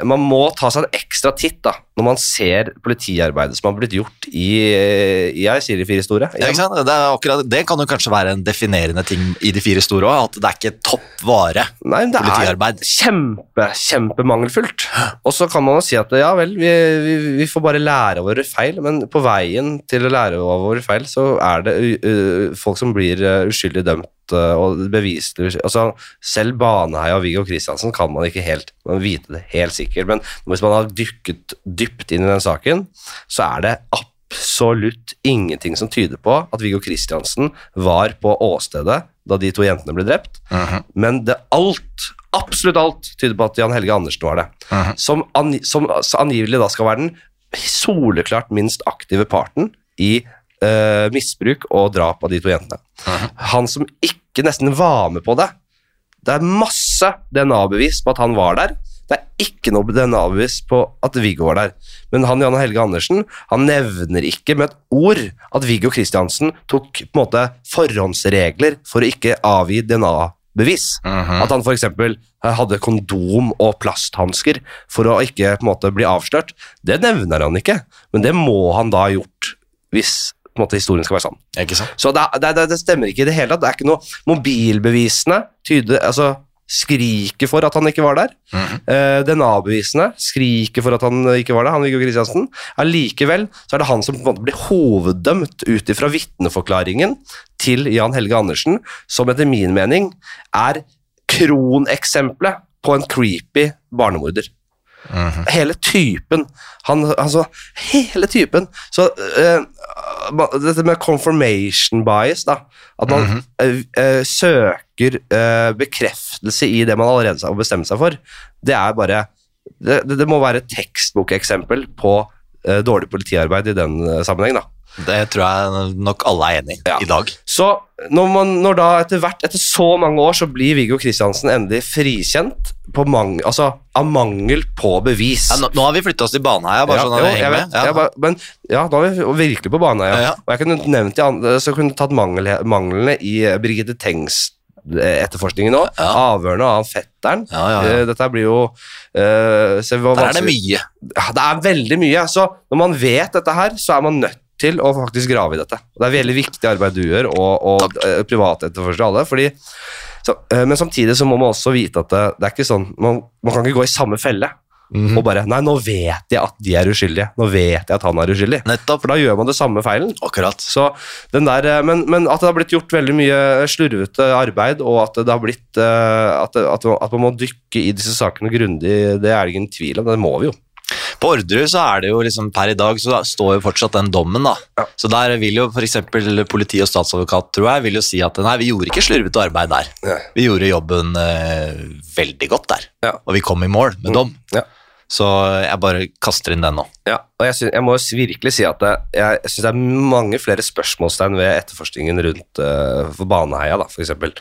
Man må ta seg en ekstra titt da, når man ser politiarbeidet som har blitt gjort i, eh, i jeg sier de fire store. Ja? Det, akkurat, det kan jo kanskje være en definerende ting i de fire store òg, at det er ikke topp vare. Nei, det Politiarbeid. er kjempe, kjempemangelfullt. Og så kan man jo si at ja vel, vi, vi, vi får bare lære av våre feil, men på veien til å lære av våre feil, så er det uh, folk som blir uh, uskyldig dømt og beviselig. Altså, selv Baneheia og Viggo Kristiansen kan man ikke helt man vite det helt sikkert, men hvis man har dykket dypt inn i den saken, så er det absolutt ingenting som tyder på at Viggo Kristiansen var på åstedet da de to jentene ble drept. Men det alt, absolutt alt, tyder på at Jan Helge Andersen var det. Mhm. Som, angi som angivelig da skal være den soleklart minst aktive parten i eh, misbruk og drap av de to jentene. Mhm. Han som ikke nesten var med på det. Det er masse DNA-bevis på at han var der. Det er ikke noe DNA-bevis på at Viggo var der. Men han Jan Helge Andersen han nevner ikke med et ord at Viggo Kristiansen tok på en måte forhåndsregler for å ikke avgi DNA-bevis. Mhm. At han f.eks. hadde kondom og plasthansker for å ikke på en måte bli avslørt. Det nevner han ikke, men det må han da ha gjort hvis på en måte, historien skal være sann. Ikke sant? Så det, det, det, det stemmer ikke i det hele tatt. Det er ikke noe Mobilbevisene tyder, altså, skriker for at han ikke var der. Mm -hmm. uh, DNA-bevisene skriker for at han ikke var der, han Viggo Kristiansen. Allikevel så er det han som på en måte blir hoveddømt ut ifra vitneforklaringen til Jan Helge Andersen, som etter min mening er kroneksempelet på en creepy barnemorder. Mhm. Hele typen. Han, altså, hele typen. Så uh, dette med confirmation bias, da. At man Mhm. uh, uh, søker bekreftelse i det man allerede har bestemt seg for, det er bare Det, det, må være et tekstbokeksempel på dårlig politiarbeid i den sammenheng, da. Det tror jeg nok alle er enig i Ja. i dag. Så når, man, når da etter hvert, etter så mange år, så blir Viggo Kristiansen endelig frikjent på mang, altså, av mangel på bevis. Ja, nå, nå har vi flytta oss til Baneheia, bare Ja, sånn at vi jeg henger vet, med. Ja. bare, men ja, nå er vi virkelig på Baneheia. Og jeg kunne nevnt de andre, så kunne tatt mangel, manglene i Brigitte Birgitte Tengs eh, etterforskningen nå. Ja. Avhørene av fetteren. Ja, ja. Eh, Dette blir jo eh, Der er det mye. Ja, det er veldig mye. Så når man vet dette her, så er man nødt til å faktisk grave i dette. Det er veldig viktig arbeid du gjør, og, og eh, privatetterforskere alle. fordi så, eh, Men samtidig så må man også vite at det, det er ikke sånn man, man kan ikke gå i samme felle Mhm. og bare Nei, nå vet jeg at de er uskyldige. Nå vet jeg at han er uskyldig. Nettopp. For da gjør man det samme feilen. Akkurat. Så den der, eh, men, men at det har blitt gjort veldig mye slurvete arbeid, og at det har blitt eh, at, det, at, at man må dykke i disse sakene grundig, det er det ingen tvil om. Det må vi jo. På Orderud så er det jo liksom per i dag så står jo fortsatt den dommen, da. Ja. Så der vil jo f.eks. politi og statsadvokat, tror jeg, vil jo si at nei, vi gjorde ikke slurvete arbeid der. Nei. Vi gjorde jobben eh, veldig godt der, Ja. og vi kom i mål med dom. Ja. Så jeg bare kaster inn den nå. Ja, og jeg, synes, jeg må virkelig si at jeg, jeg syns det er mange flere spørsmålstegn ved etterforskningen rundt uh, for Baneheia, da, for eksempel.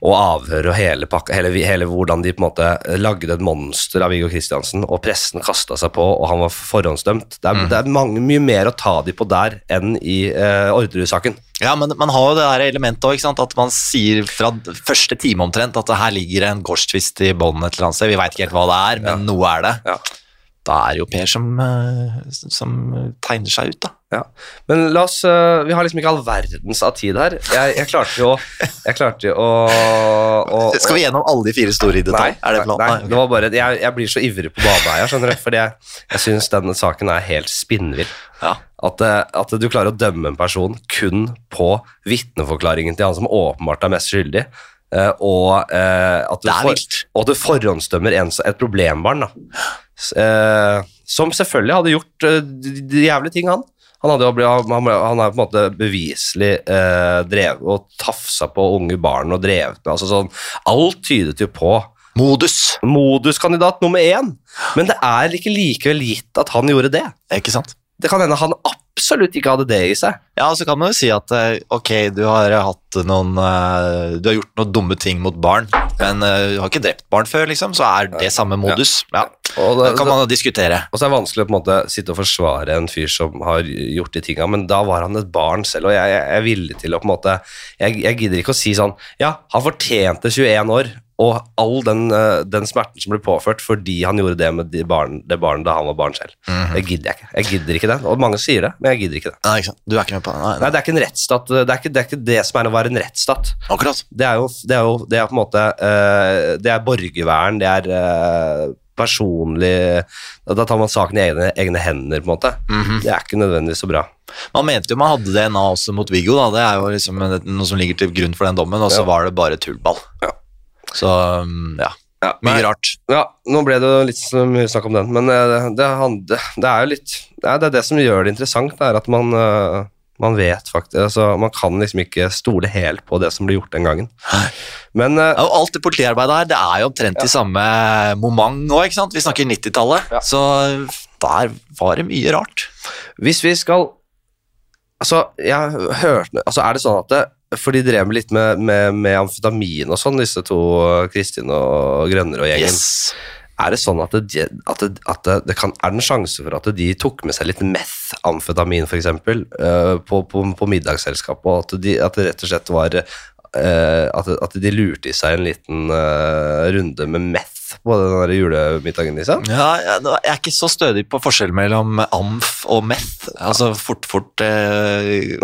Og avhør og hele pakka, hele, hele hvordan de på en måte lagde et monster av Viggo Kristiansen, og pressen kasta seg på, og han var forhåndsdømt. Det er, det er mange, mye mer å ta de på der enn i uh, Orderud-saken. Ja, men man har jo det der elementet òg, at man sier fra første time omtrent at her ligger en gårdstvist i bånn et eller annet sted. Vi veit ikke helt hva det er, men noe er det. Ja. Da er det jo Per som, eh, som tegner seg ut, da. Ja. Men la oss eh, Vi har liksom ikke all verdens av tid her. Jeg, jeg klarte jo Jeg klarte jo å, å, å Skal vi gjennom alle de fire store i detalj? er det planen? Nei, Nei, det var bare, jeg, jeg blir så ivrig på badeheia, skjønner du. Fordi jeg, jeg syns denne saken er helt spinnvill. Ja. At, eh, at du klarer å dømme en person kun på vitneforklaringen til han som åpenbart er mest skyldig. Eh, og, uh, at du Det for, og at du forhåndsdømmer en, et problembarn. Eh, som selvfølgelig hadde gjort de, de jævlige ting, han. Han, hadde, han, han er på en måte beviselig drevet og tafsa på unge barn og drevet med altså sånn, Alt tydet jo på Modus. moduskandidat nummer én. Men det er ikke likevel gitt at han gjorde det. Ikke sant? Det kan hende han absolutt ikke hadde det i seg. Ja, så kan man jo si at eh, ok, du har hatt noen eh, Du har gjort noen dumme ting mot barn, men eh, du har ikke drept barn før, liksom, så er det samme modus. Ja, Og Det det, kan man jo diskutere. og så er det vanskelig å på en måte sitte og forsvare en fyr som har gjort de tinga, men da var han et barn selv, og jeg, jeg er villig til å på en måte jeg, jeg gidder ikke å si sånn Ja, han fortjente 21 år, og all den, eh, den smerten som ble påført fordi han gjorde det med de barn, det barnet da han var barn selv. Det gidder jeg ikke. Jeg gidder ikke det. Og mange sier det, men jeg gidder ikke det. Nei, ikke? Du er ikke med på det? Nei, Nei, det er ikke en rettsstat. Det er ikke det, er ikke det som er å være en rettsstat. Akkurat. Det er jo, det er jo det er på en måte uh, Det er borgervern, det er uh, personlig Da tar man saken i egne, egne hender, på en måte. Mhm. Det er ikke nødvendigvis så bra. Man mente jo man hadde DNA også mot Viggo, da. Det er jo liksom noe som ligger til grunn for den dommen, og så Ja. var det bare tullball. Ja. Så um, ja, Ja, mye rart. Ja, nå ble det litt så mye snakk om den, men eh, det, det, det er jo litt ja, Det er det som gjør det interessant, det er at man, eh, man vet faktisk altså, Man kan liksom ikke stole helt på det som ble gjort den gangen. Men eh, Ja, og alt det politiarbeidet her, det er jo omtrent i samme moment nå, ikke sant? Vi snakker 90-tallet, Ja. så der var det mye rart. Hvis vi skal Altså, jeg hørte Altså, er det sånn at det, For de drev litt med, med, med amfetamin og sånn, disse to, Kristin og Grønner og gjengen. Yes. Er det sånn at, det, at, det, at det, kan, er det en sjanse for at de tok med seg litt meth-amfetamin, f.eks., uh, på, på, på middagsselskap, og at, de, at det rett og slett var eh, at, at de lurte i seg en liten eh, runde med meth på den der julemiddagen, liksom. Ja, jeg, jeg er ikke så stødig på forskjell mellom amf og meth. Altså fort-fort eh,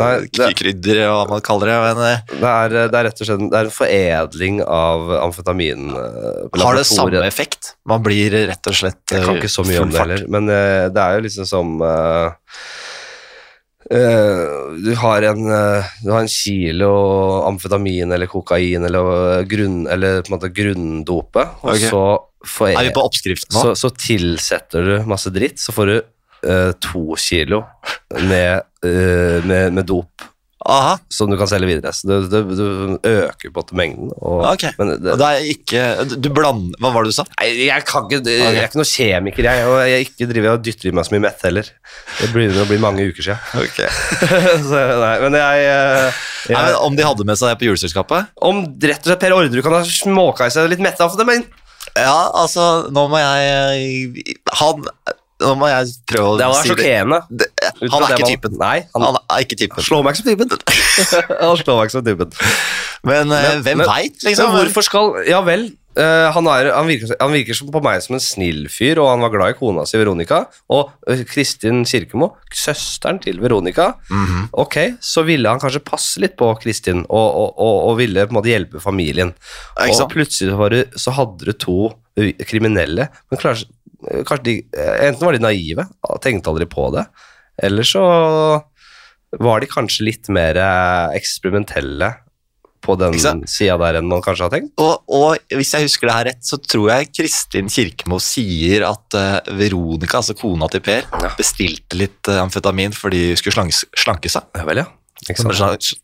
krydder og hva man kaller det. Men, eh, Det er, det er rett og slett det er en foredling av amfetamin. eh, har det samme effekt? Man blir rett og slett Jeg kan eh, ikke så mye om det heller, men eh, det er jo liksom som eh, eh, du, har en, eh, du har en kilo amfetamin eller kokain eller, eh, grunn, eller på en måte grunndope, og okay. så, får vi på oppskriften nå? så, så tilsetter du masse dritt, så får du eh, to kilo med, eh, med, med dop Aha, som du kan selge videre. Så du, du, du øker på mengden. Og, ok. men det, Og det er ikke Du blander Hva var det du sa? Nei, jeg, kan ikke, jeg er ikke noen kjemiker, jeg. Og jeg ikke driver og dytter i meg så mye mett heller. Det begynner å bli mange uker siden. så, nei, men jeg, eh, jeg Nei, men om de hadde med seg det på juleselskapet? Om rett og slett Per Orderud kan ha småka i seg litt mette av det, men Ja, altså, nå må jeg Han Nå må jeg prøve å det var si det. sjokkerende. det. Ut Han er ikke typen. Nei, han, Han er ikke typen. slår meg ikke som typen. han slår meg ikke som typen. Men, eh, Men- hvem veit, liksom? Men hvorfor skal Ja vel. Uh, han, er, han, virker, han virker som på meg som en snill fyr, og han var glad i kona si Veronica. Og eh, Kristin Kirkemo, søsteren til Veronica, Mhm. ok, så ville han kanskje passe litt på Kristin og, og, og, og ville på en måte hjelpe familien. Ja, Og plutselig var det, så hadde du to kriminelle, men kanskje, kanskje de Enten var de naive, tenkte aldri på det, eller så var de kanskje litt mer eh, eksperimentelle på den sida der enn man kanskje har tenkt. Og, og hvis jeg husker det her rett, så tror jeg Kristin Kirkemo sier at uh, Veronica, altså kona til Per, Ja. bestilte litt uh, amfetamin fordi hun skulle slanke, slanke seg. Ja vel, ja. En slags,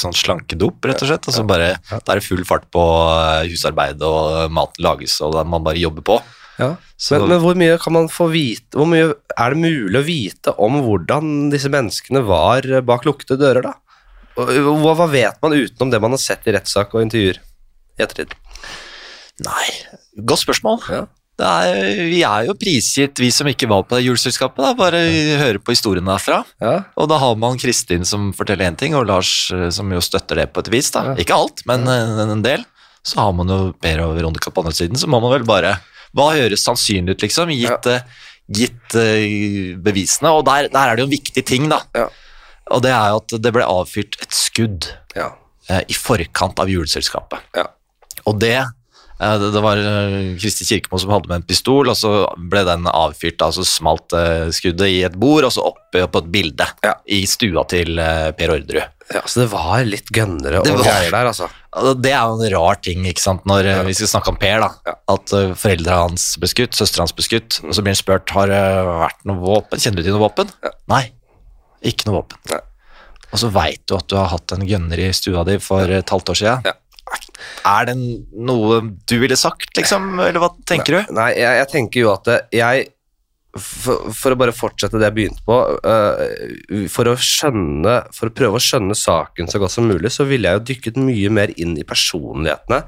sånn slankedop, rett og slett. Og så bare, Da er det full fart på husarbeidet, husarbeid, og maten lages, og man bare jobber på. Ja. Så, Men, men hvor mye kan man få vite Hvor mye er det mulig å vite om hvordan disse menneskene var bak lukkede dører, da? Hva, hva vet man utenom det man har sett i rettssak og intervjuer i ettertid? Nei, godt spørsmål. Ja. Det er, vi er jo prisgitt, vi som ikke var på det juleselskapet. da, Bare høre på historiene derfra. Ja, Og da har man Kristin som forteller én ting, og Lars eh, som jo støtter det på et vis. da. Ja. Ikke alt, men en, en del. Så har man jo Per og Veronica på andre siden, så må man vel bare Hva høres sannsynlig ut, liksom, gitt, ja. gitt uh, bevisene? Og der, der er det jo en viktig ting, da. Ja. Og det er jo at det ble avfyrt et skudd ja, uh, i forkant av juleselskapet. ja. Og det eh, det, det var eh, Kristi Kirkemo som hadde med en pistol, og så ble den avfyrt, altså så smalt eh, skuddet i et bord, og så oppe på et bilde Ja. i stua til eh, Per Orderud. ja. Så det var litt gønnere og var- greier der, altså. Det er jo en rar ting, ikke sant, når ja. vi skal snakke om Per, da. Ja. At foreldra hans ble skutt, søstera hans ble skutt, og så blir han spurt har det vært noe våpen. Kjenner du til noe våpen? Ja. Nei, ikke noe våpen. Nei. Og så veit du at du har hatt en gønner i stua di for et halvt år siden. Ja. Er det noe du ville sagt, liksom, eller hva tenker du? Nei, jeg, jeg tenker jo at jeg for, for å bare fortsette det jeg begynte på uh, For å skjønne For å prøve å skjønne saken så godt som mulig, så ville jeg jo dykket mye mer inn i personlighetene.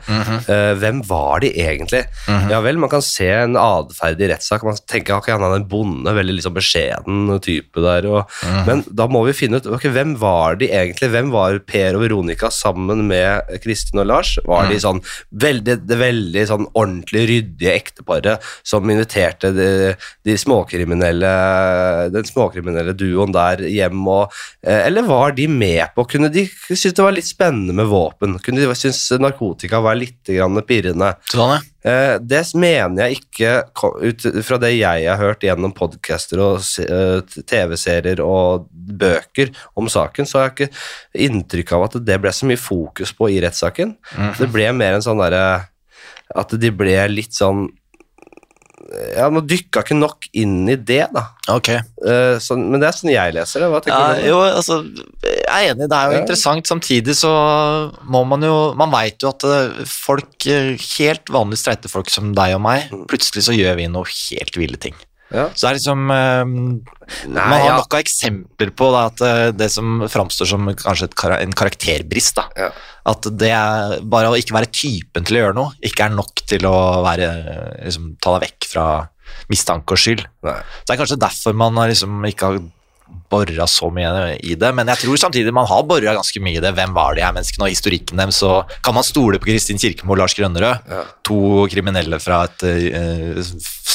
Eh, hvem var de egentlig? Mhm. Ja vel, man kan se en atferd i rettssak. Man tenker ikke han er en bonde, veldig liksom beskjeden type der. Og, Mhm. Men da må vi finne ut okay, hvem var de egentlig. Hvem var Per og Veronica sammen med Kristin og Lars? Var Mhm. de sånn veldig, det veldig sånn ordentlig ryddige ekteparet som inviterte de, de småkriminelle, den småkriminelle duoen der hjem? Og, eh, eller var de med på Kunne de synes det var litt spennende med våpen? Kunne de synes narkotika var litt grann pirrende? Sånn, ja. Eh, Det mener jeg ikke ut fra det jeg har hørt gjennom podcaster og eh, TV-serier og bøker om saken, så har jeg ikke inntrykk av at det ble så mye fokus på i rettssaken. Mhm. Det ble mer en sånn derre At de ble litt sånn Ja, man dykka ikke nok inn i det, da. Okay. Uh, så, men det er sånn jeg leser det. Hva tenker Ja, du? jo, altså, jeg er enig, det er jo Ja. interessant. Samtidig så må man jo Man veit jo at eh, folk, eh, helt vanlige streite folk som deg og meg, Mm. plutselig så gjør vi noe helt ville ting. Ja. Så det er liksom eh, Man har ja. nok av eksempler på da, at eh, det som framstår som kanskje et, kara- en karakterbrist, da. Ja. At det er bare å ikke være typen til å gjøre noe, ikke er nok til å være, liksom, ta deg vekk fra mistanke og skyld. Nei. Det er kanskje derfor man har liksom ikke har bora så mye i det, men jeg tror samtidig man har bora ganske mye i det. Hvem var de her menneskene, og historikken dem, så kan man stole på Kristin Kirkemo og Lars Grønnerød. Ja. To kriminelle fra et uh,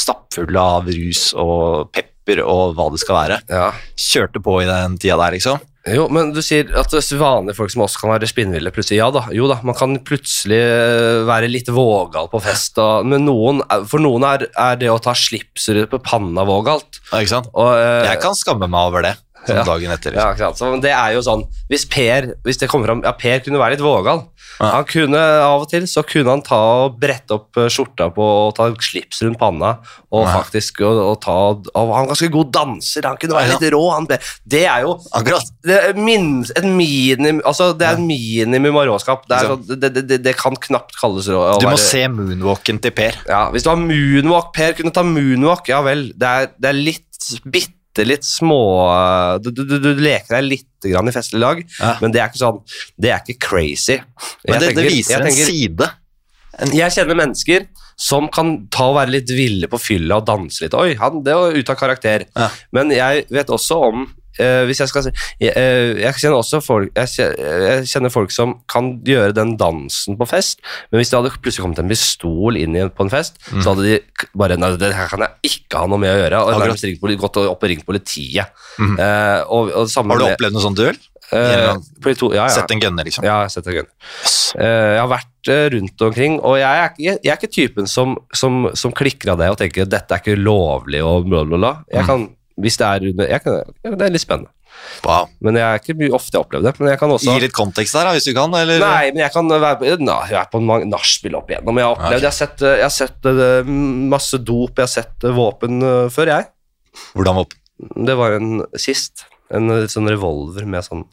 stappfulle av rus og pepper og hva det skal være. Ja. Kjørte på i den tida der, liksom. Jo, men du sier at vanlige folk som oss kan være spinnville plutselig. Ja da, jo da, man kan plutselig eh, være litt vågal på fest, og, men noen, for noen er, er det å ta slipset på panna vågalt. Ja, ikke sant? Og, eh, Jeg kan skamme meg over det sånn Ja. dagen etter. Ja, Liksom. ikke sant? Så det er jo sånn Hvis Per hvis det kommer fram, ja, Per kunne være litt vågal. Ja. Han kunne Av og til så kunne han ta og brette opp eh, skjorta på og ta slips rundt panna. Og Ja. faktisk og, og ta og Han var ganske god danser. Han kunne være Ja. litt rå. Han, det er jo Akkurat. det er, min, et minim, altså det er et minimum av råskap. Det, Ikke sånn, det, det, det, det kan knapt kalles rå. Du må være- se moonwalken til Per. ja, Hvis du har moonwalk, Per kunne ta moonwalk, ja vel. Det er, det er litt bitte litt små du, du, du, du leker deg litt grann i festlig lag, Ja. men det er ikke sånn Det er ikke crazy. Men det, tenker, det viser tenker, en side. Jeg kjenner mennesker som kan ta og være litt ville på fylla og danse litt. Oi, han, det var ute av karakter. Ja. Men jeg vet også om eh, hvis jeg skal si jeg, uh, jeg kjenner også folk jeg kjenner, jeg kjenner folk som kan gjøre den dansen på fest, men hvis det hadde plutselig kommet en pistol inn i, på en fest, så hadde de bare Nei, det her kan jeg ikke ha noe med å gjøre. Og Mm. Nærmest ringt, gått opp og ringt politiet. Mm. Uh, og, og Har du opplevd noe sånt duell? Uh, to, ja, ja. Sett en gunner, liksom? Ja, jeg har gunner. Yes. Uh, jeg har vært uh, rundt omkring, og jeg er, jeg, jeg er ikke typen som, som, som klikker av det og tenker dette er ikke lovlig og bla, bla, bla. Jeg Mm. kan, hvis det er under jeg kan, Det er litt spennende. Wow. Men jeg er ikke mye ofte jeg opplever det. Men jeg kan også Gi litt kontekst der, hvis du kan. Eller? Nei, men jeg kan være på, na, jeg er på mange nachspiel opp igjennom. Jeg har opplevd, jeg har sett, eh, jeg har sett eh, masse dop, jeg har sett eh, våpen før, jeg. Hvordan våpen? Det var en sist. En sånn revolver med sånn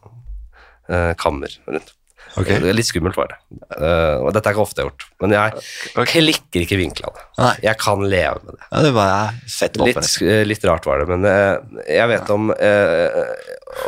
eh, kammer rundt. Ok. Det er Litt skummelt var det. Uh, og dette er ikke ofte gjort. Men jeg klikker ikke vinklene. Nei. Jeg kan leve med det. Ja, det var fett. Litt, liksom. litt rart var det, men uh, jeg vet om uh,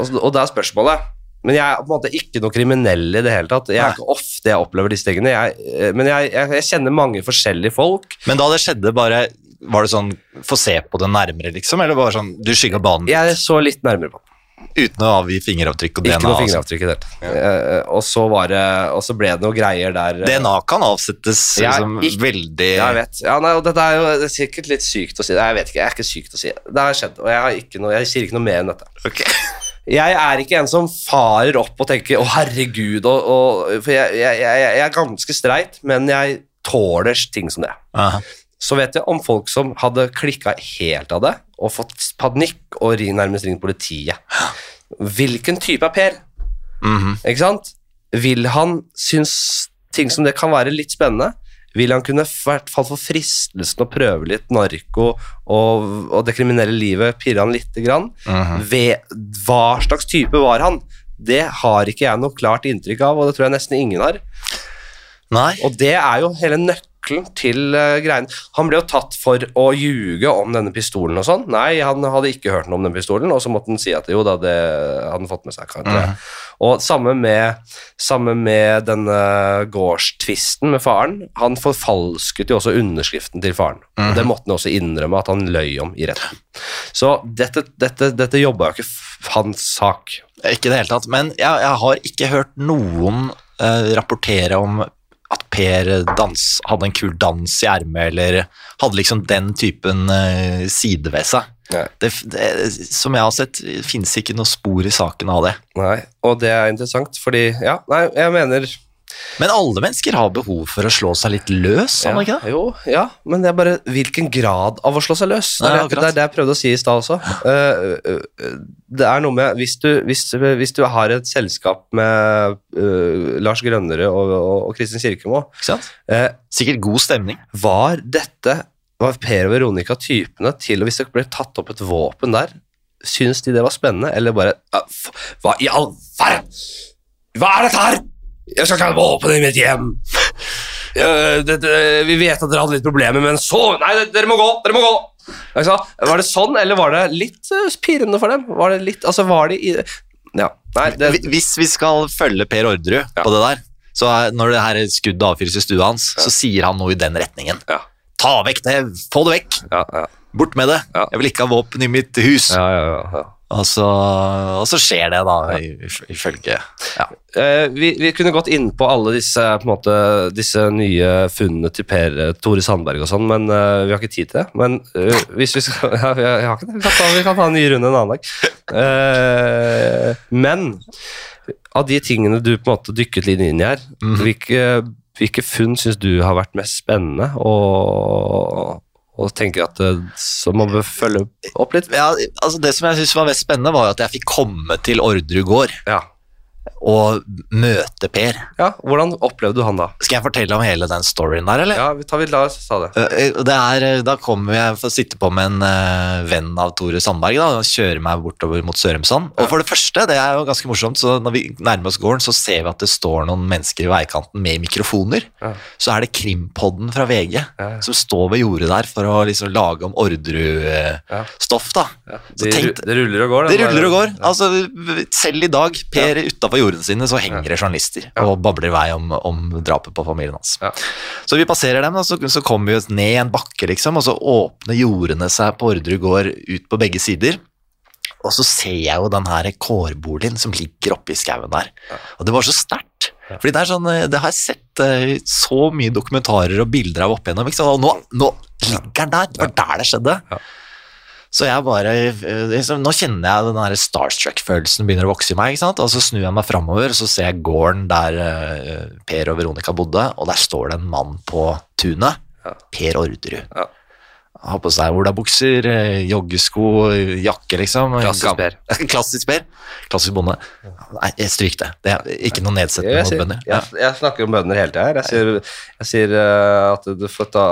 og, og det er spørsmålet. Men jeg er på en måte ikke noe kriminell i det hele tatt. Jeg er Nei. ikke ofte jeg opplever disse tingene. Jeg, eh, men jeg, jeg, jeg kjenner mange forskjellige folk. Men da det skjedde, bare var det sånn Få se på det nærmere, liksom? Eller bare sånn Du skygga banen Jeg så litt nærmere på det. Uten å avgi fingeravtrykk og DNA? Ikke noe fingeravtrykk i det tatt. Eh, og, så var det, og så ble det noe greier der. uh, DNA kan avsettes Jeg liksom, ikke- veldig jeg vet. Ja, nei, og dette er jo det er sikkert litt sykt å si. Jeg vet ikke, jeg er ikke sykt å si. Det har skjedd, og jeg, noe, jeg sier ikke noe mer enn dette. Okay. Jeg er ikke en som farer opp og tenker 'Å, herregud', og, og, for jeg, jeg, jeg, jeg er ganske streit, men jeg tåler ting som det. Aha. Så vet jeg om folk som hadde klikka helt av det og fått panikk og nærmest ringt politiet. Hvilken type er Per? Mhm. Ikke sant? Vil han synes ting som det kan være litt spennende? Vil han kunne i hvert fall få fristelsen å prøve litt narko og, og det kriminelle livet pirre han lite grann? Mhm. Ved, hva slags type var han? Det har ikke jeg noe klart inntrykk av, og det tror jeg nesten ingen har. Nei. Og det er jo hele nøkkelen til uh, greien. Han ble jo tatt for å ljuge om denne pistolen og sånn. Nei, han hadde ikke hørt noe om den pistolen, og så måtte han si at jo da, det hadde han fått med seg. Kan jeg. Og samme med, samme med denne gårdstvisten med faren. Han forfalsket jo også underskriften til faren. Og det måtte han også innrømme at han løy om i retten. Så dette, dette, dette jobba jo ikke hans sak. Ikke i det hele tatt. Men jeg, jeg har ikke hørt noen eh, rapportere om at Per dans, hadde en kul dans i ermet, eller hadde liksom den typen eh, side ved seg. Det, det, som jeg har sett, finnes ikke noe spor i saken av det. Nei, og det er interessant, fordi Ja, nei, jeg mener Men alle mennesker har behov for å slå seg litt løs, har man ikke det? Jo, ja, men det er bare hvilken grad av å slå seg løs. Det er, det, er det jeg prøvde å si i stad også. Eh, eh, det er noe med Hvis du, hvis, hvis du har et selskap med uh, Lars Grønnere og, og, og Kristin Kirkemo, uh, Sikkert god stemning. var dette Var Per og Veronica typene til og Hvis det ble tatt opp et våpen der, syns de det var spennende, eller bare «Ah, f- Hva i all verden? Hva er dette her? Jeg skal ikke ha våpen i mitt hjem. Eh, det, det, vi vet at dere hadde litt problemer, men så Nei, dere må gå! Dere må gå! Var det sånn, eller var det litt eh, pirrende for dem? Var det litt Altså, var de i Ja. Nei, det Hvis vi skal følge Per Orderud Ja. på det der, så når det her skuddet avfyres i stua hans, så sier han noe i den retningen. Ja. Ta vekk det! Få det vekk! Ja, ja, Bort med det! Ja. Jeg vil ikke ha våpen i mitt hus! ja, ja, ja, ja. Og så, og så skjer det, da, ifølge ja. Eh, vi, vi kunne gått inn på alle disse, på måte, disse nye funnene til Per eh, Tore Sandberg og sånn, men uh, vi har ikke tid til det. Men uh, hvis vi skal ja, vi, har- ikke det. Vi kan, ta, vi kan ta en ny runde en annen dag. Uh, men av de tingene du på en måte dykket litt inn i her, hvilke, hvilke funn syns du har vært mest spennende, og, og tenker at så man bør følge opp litt? Ja, altså Det som jeg synes var mest spennende, var at jeg fikk komme til Orderud gård Ja. Og møte Per. ja. Hvordan opplevde du han da? Skal jeg fortelle om hele den storyen der, eller? Ja, vi tar, vi la oss ta det. Eh, Det er, eh, da kommer jeg for å sitte på med en uh, venn av Tore Sandberg da, og kjører meg bortover mot Sørumsand. Og for det første, det er jo ganske morsomt, så når vi nærmer oss gården, så ser vi at det står noen mennesker i veikanten med mikrofoner. Ja. Så er det Krimpodden fra VG Ja, ja. som står ved jordet der for å liksom lage om Ja. Orderud-stoff. da. Ja, Så det, tenk- det ruller og går. Det ruller og går. Ja. Altså, selv i dag, Per utafor jordene sine, så henger det journalister og babler i vei om, om drapet på familien hans. Så vi passerer dem, og så, så kommer vi ned en bakke, liksom, og så åpner jordene seg på Orderud gård ut på begge sider. Og så ser jeg jo den her kårboligen som ligger oppe i skauen der. Og det var så sterkt. Fordi det er sånn, eh, det har jeg sett eh, så mye dokumentarer og bilder av opp igjennom, og nå, nå ligger den der. Det var der det skjedde. Så jeg bare eh, liksom, Nå kjenner jeg den starstruck-følelsen begynner å vokse i meg. Og så snur jeg meg framover, så ser jeg gården der eh, Per og Veronica bodde, og der står det en mann på tunet. Ja. Per Orderud. Ja. Har på seg olabukser, eh, joggesko, jakke, liksom. Klassisk Per. Klassisk Per. Klassisk bonde. Nei, jeg stryk det. Det er ikke noe nedsettende mot bønder. Ja. jeg, jeg snakker om bønder hele tida her. Jeg sier, jeg sier uh, at du får ta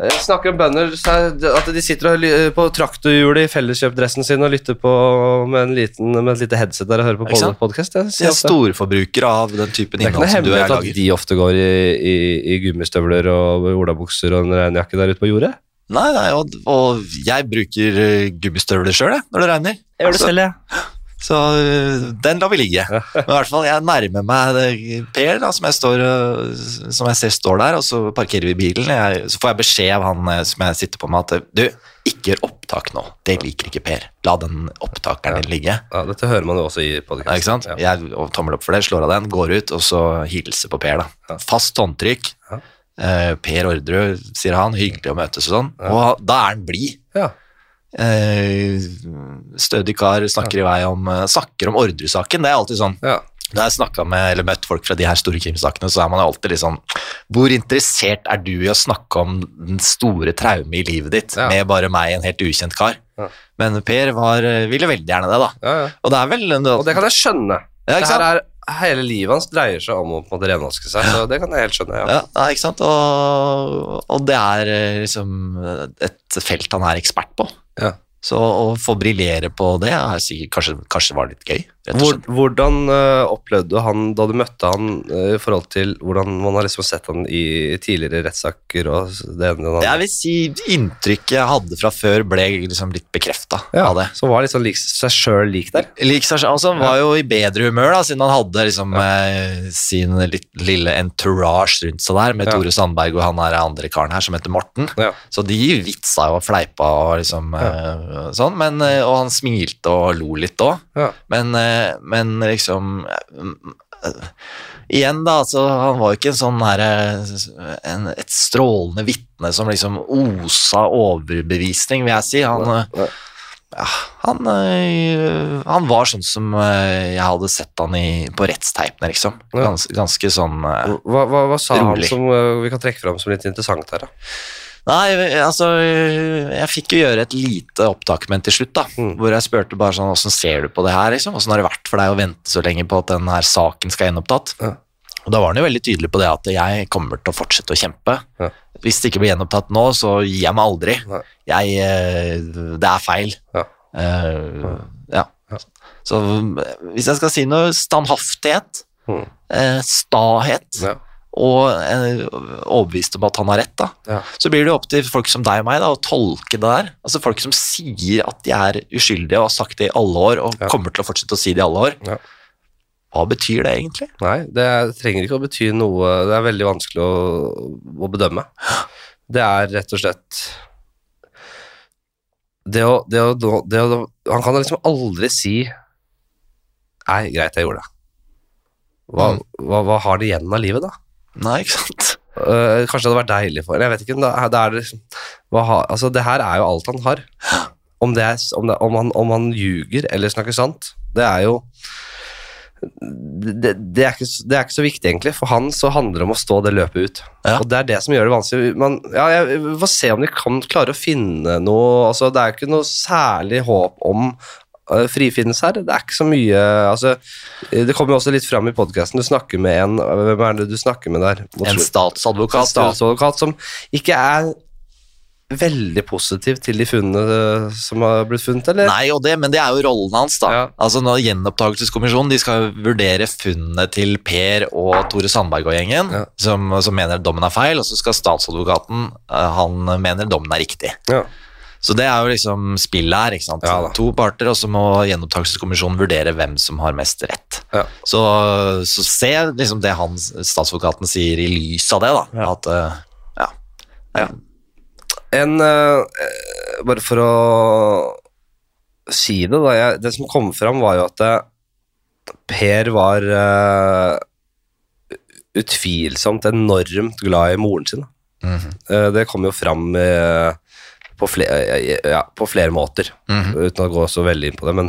Jeg snakker om bønder er- at de sitter og på traktorhjulet i felleskjøpdressen sin og lytter på med, en liten, med et lite headset der og hører på podkast. Jeg Jeg er storforbruker av den typen Det er ikke innhold noe som du og jeg hemmelighet at lager. de ofte går i, i, i gummistøvler og olabukser og en regnjakke der ute på jordet. Nei, nei, og, og jeg bruker eh, gummistøvler sjøl, når det regner. Jeg gjør det selv, jeg. Så øh, den lar vi ligge. Men i hvert fall, jeg nærmer meg Per, da, som jeg, står, øh, som jeg ser står der, og så parkerer vi bilen. Jeg, så får jeg beskjed av han øh, som jeg sitter på med at du, ikke gjør opptak nå. Det liker ikke Per. La den opptakeren din ligge. Ja, dette hører man jo også i Ja, ikke sant? Ja. Jeg tommel opp for det, slår av den, går ut, og så hilser på Per. da. Ja. Fast håndtrykk. Eh, per Orderud, sier han. Hyggelig å møtes og sånn. Og da er han blid. Ja. Eh, stødig kar snakker i vei om eh, snakker om Orderud-saken. Det er alltid sånn. Ja. Når jeg snakka med eller møtt folk fra de her store krimsakene, så er man alltid litt sånn Hvor interessert er du i å snakke om den store traume i livet ditt Ja. med bare meg, en helt ukjent kar? Ja. Men Per var, eh, ville veldig gjerne det, da. Ja, ja. Og det er vel Og det kan jeg skjønne. Ja, det her er, hele livet hans dreier seg om å på en måte renvaske seg, så det kan jeg helt skjønne. Ja. Ja, ikke sant? Og, og det er liksom et felt han er ekspert på. Ja. Så å få briljere på det er sikkert, kanskje, kanskje var litt gøy. Hvordan øh, opplevde du han da du møtte han øh, i forhold til hvordan man har liksom sett han i tidligere rettssaker og det ene og det? Jeg vil si inntrykket jeg hadde fra før, ble liksom litt bekrefta ja, av det. Som var liksom lik, seg sjøl lik der? Lik seg selv, altså, han var jo i bedre humør, da, siden han hadde liksom eh, sin litt, lille entourage rundt seg der, med Ja. Tore Sandberg og han der andre karen her som heter Morten. Ja. Så de vitsa jo og fleipa og liksom eh, sånn, men, eh, og han smilte og lo litt òg. Ja. Men, eh, men liksom eh, Igjen, da, altså, han var jo ikke en sånn her, eh, en, et strålende vitne som liksom osa overbevisning, vil jeg si. Han, eh, Ja. han, eh, han var sånn som eh, jeg hadde sett han i, på rettsteipene, liksom. Gans, ganske sånn eh, Hva, hva, hva sa han som vi kan trekke fram som litt interessant her? da? Nei, altså Jeg fikk jo gjøre et lite opptak med en til slutt, da. Mm. Hvor jeg spurte bare sånn Åssen ser du på det her, liksom? Åssen har det vært for deg å vente så lenge på at den her saken skal gjenopptatt? Ja. Og da var han jo veldig tydelig på det at jeg kommer til å fortsette å kjempe. Ja. Hvis det ikke blir gjenopptatt nå, så gir jeg meg aldri. Jeg eh, Det er feil. Ja. Uh, ja. Så eh, hvis jeg skal si noe standhaftighet, Mm. uh, stahet Ja. Og eh, overbevist om at han har rett, da, Ja. så blir det opp til folk som deg og meg da, å tolke det der. Altså Folk som sier at de er uskyldige og har sagt det i alle år og Ja. kommer til å fortsette å si det i alle år. Ja. Hva betyr det egentlig? Nei, det er, trenger ikke å bety noe Det er veldig vanskelig å, å bedømme. Det er rett og slett det å, det å, det å Han kan liksom aldri si Nei, greit, jeg gjorde det. Hva, Mm. hva, hva har det igjen av livet, da? Nei, ikke sant? Uh, kanskje det hadde vært deilig for Jeg vet ikke. Da, da er det, liksom- hva altså, det her er jo alt han har. Om, det er, om, det, om, han, om han ljuger eller snakker sant, det er jo det, det, er ikke, det er ikke så viktig, egentlig. For han så handler det om å stå det løpet ut. Ja. Og det er det som gjør det vanskelig. Man, ja, jeg får se om de kan klare å finne noe altså, Det er jo ikke noe særlig håp om uh, frifinnelse her. Det er ikke så mye altså, Det kommer jo også litt fram i podkasten. Du snakker med en Hvem er det du snakker med der? mot En statsadvokat. en statsadvokat som ikke er veldig positiv til de funnene eh, som har blitt funnet, eller? Nei, og det, men det er jo rollen hans, da. Ja. Altså når Gjenopptakelseskommisjonen de skal vurdere funnene til Per og Tore Sandberg og gjengen, Ja. som, som mener dommen er feil, og så skal statsadvokaten eh, Han mener dommen er riktig. Ja. Så det er jo liksom spillet her. ikke sant? Ja to parter, og så må Gjenopptakelseskommisjonen vurdere hvem som har mest rett. Ja. Så, så se liksom det han, statsadvokaten sier i lys av det, da. Ja. At eh, ja. ja. En eh, Bare for å si det, da. Jeg, det som kom fram, var jo at eh, Per var uh, utvilsomt enormt glad i moren sin. Mm -hmm. uh, det kom jo fram eh, på, flere, ja, på flere måter, Mhm. uten å gå så veldig inn på det. Men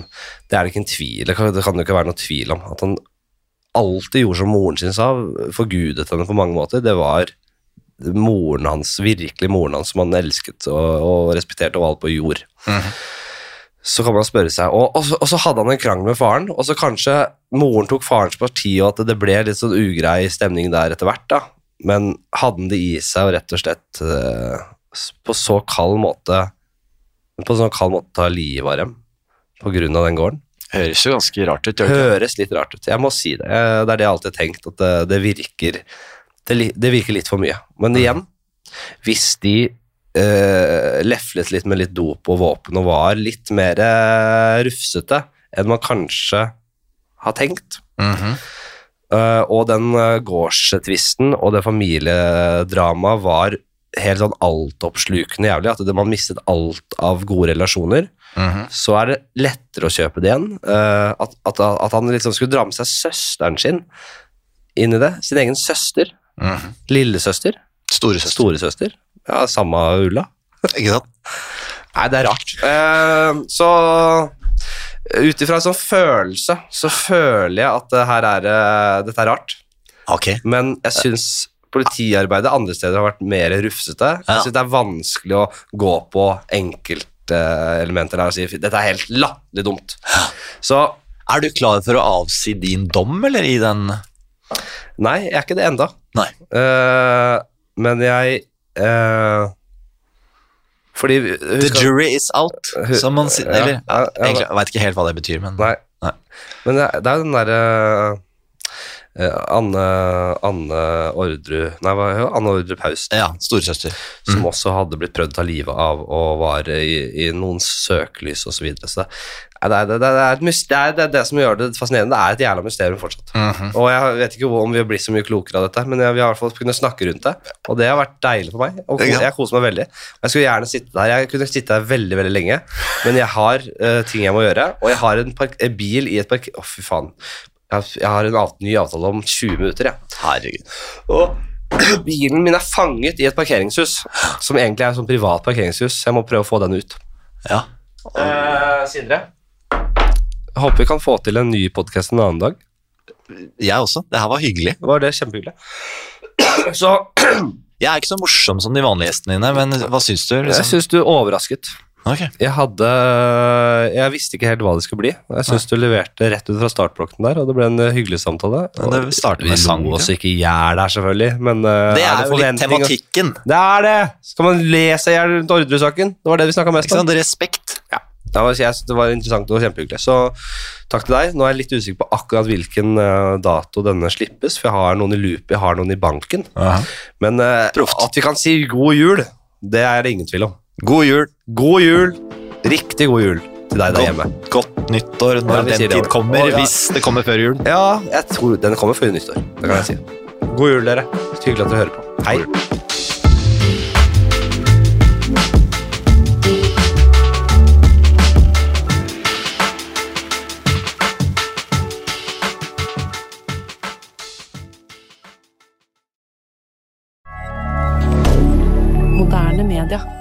det er det ikke en tvil Det kan, det kan jo ikke være noe tvil om. At han alltid gjorde som moren sin sa, forgudet henne på mange måter. Det var moren hans, virkelig moren hans, som han elsket og, og respekterte og alt på jord. Mhm. Så kan man spørre seg, og, og, så, og så hadde han en krangel med faren, og så kanskje moren tok farens parti, og at det ble litt sånn ugrei stemning der etter hvert, da. Men hadde han det i seg og rett og slett eh, på så kald måte På sånn kald måte ta livet av dem av den gården? Høres jo ganske rart ut. Høres litt rart ut. Jeg må si det. Eh, Det er det jeg alltid har tenkt, at det, det virker det, det virker litt for mye. Men igjen, hvis de eh, leflet litt med litt dop og våpen og var litt mer eh, rufsete enn man kanskje har tenkt, Mhm. eh, og den uh, gårdstvisten og det familiedramaet var helt sånn altoppslukende jævlig, at det, man mistet alt av gode relasjoner, Mhm. så er det lettere å kjøpe det igjen. eh, at, at, at han liksom skulle dra med seg søsteren sin inn i det. Sin egen søster. Mhm. Lillesøster. Storesøster. Storesøster. Ja, samme ulla. Ikke sant? Nei, det er rart. Uh, så ut ifra en sånn følelse så føler jeg at det her er, eh, dette er rart. Ok. Men jeg syns politiarbeidet andre steder har vært mer rufsete. Ja. Jeg syns det er vanskelig å gå på enkeltelementer der og si dette er helt latterlig dumt. Så Er du klar for å avsi din dom, eller i den nei, jeg er ikke det enda. Nei. Uh, men jeg uh, Fordi The jury is out, som man sier. ja, Eller, ja, ja, egentlig, jeg veit ikke helt hva det betyr, men Nei. Nei. Men det, det er jo den derre eh, Anne, Anne Ordre Nei, hva ja, Anne Ordre Paust, Ja, storesøster. som også hadde blitt prøvd å ta livet av og var i, i noens søkelys osv. Så, videre. så det, er, det, det, er et det, er, det er det som gjør det fascinerende. Det er et jævla mysterium fortsatt. Mhm. Og jeg vet ikke om vi har blitt så mye klokere av dette, men vi har i hvert fall kunnet snakke rundt det. Og det har vært deilig for meg. Og jeg koser meg veldig. Jeg skulle gjerne sitte der. Jeg kunne sitte der veldig veldig lenge, men jeg har uh, ting jeg må gjøre. Og jeg har en, park en bil i et park... Å, fy faen. Jeg har, en ny avtale om 20 minutter, jeg. Herregud. Og bilen min er fanget i et parkeringshus, som egentlig er et sånn privat parkeringshus. Jeg må prøve å få den ut. Ja. Eh, Sindre? Jeg håper vi kan få til en ny podkast en annen dag. Jeg også. Det her var hyggelig. Det var det kjempehyggelig. Så Jeg er ikke så morsom som de vanlige gjestene dine, men hva syns du? jeg Liksom? syns du overrasket. Ok. Jeg hadde Jeg visste ikke helt hva det skulle bli. Jeg syns du leverte rett ut fra startblokken der, og det ble en eh, hyggelig samtale. Men det starter med Vi sang, oss ikke? i hjel der, selvfølgelig, men eh, Det er jo litt tematikken. Det er det! Skal man le seg i hjel rundt Ordre-saken? Det var det vi snakka mest Ikke om. Respekt. Ja. Det var, jeg det var interessant og kjempehyggelig. Så takk til deg. Nå er jeg litt usikker på akkurat hvilken eh, dato denne slippes, for jeg har noen i loop, jeg har noen i banken. Men eh, Proft. at vi kan si god jul, det er det ingen tvil om. God jul. God jul. Riktig god jul til deg der hjemme. Godt, nyttår når ja, den tid kommer, Å, ja. hvis det kommer før jul. Ja, jeg tror den kommer før nyttår. Det kan jeg si. God jul, dere. Hyggelig at dere hører på. Hei. D'accord.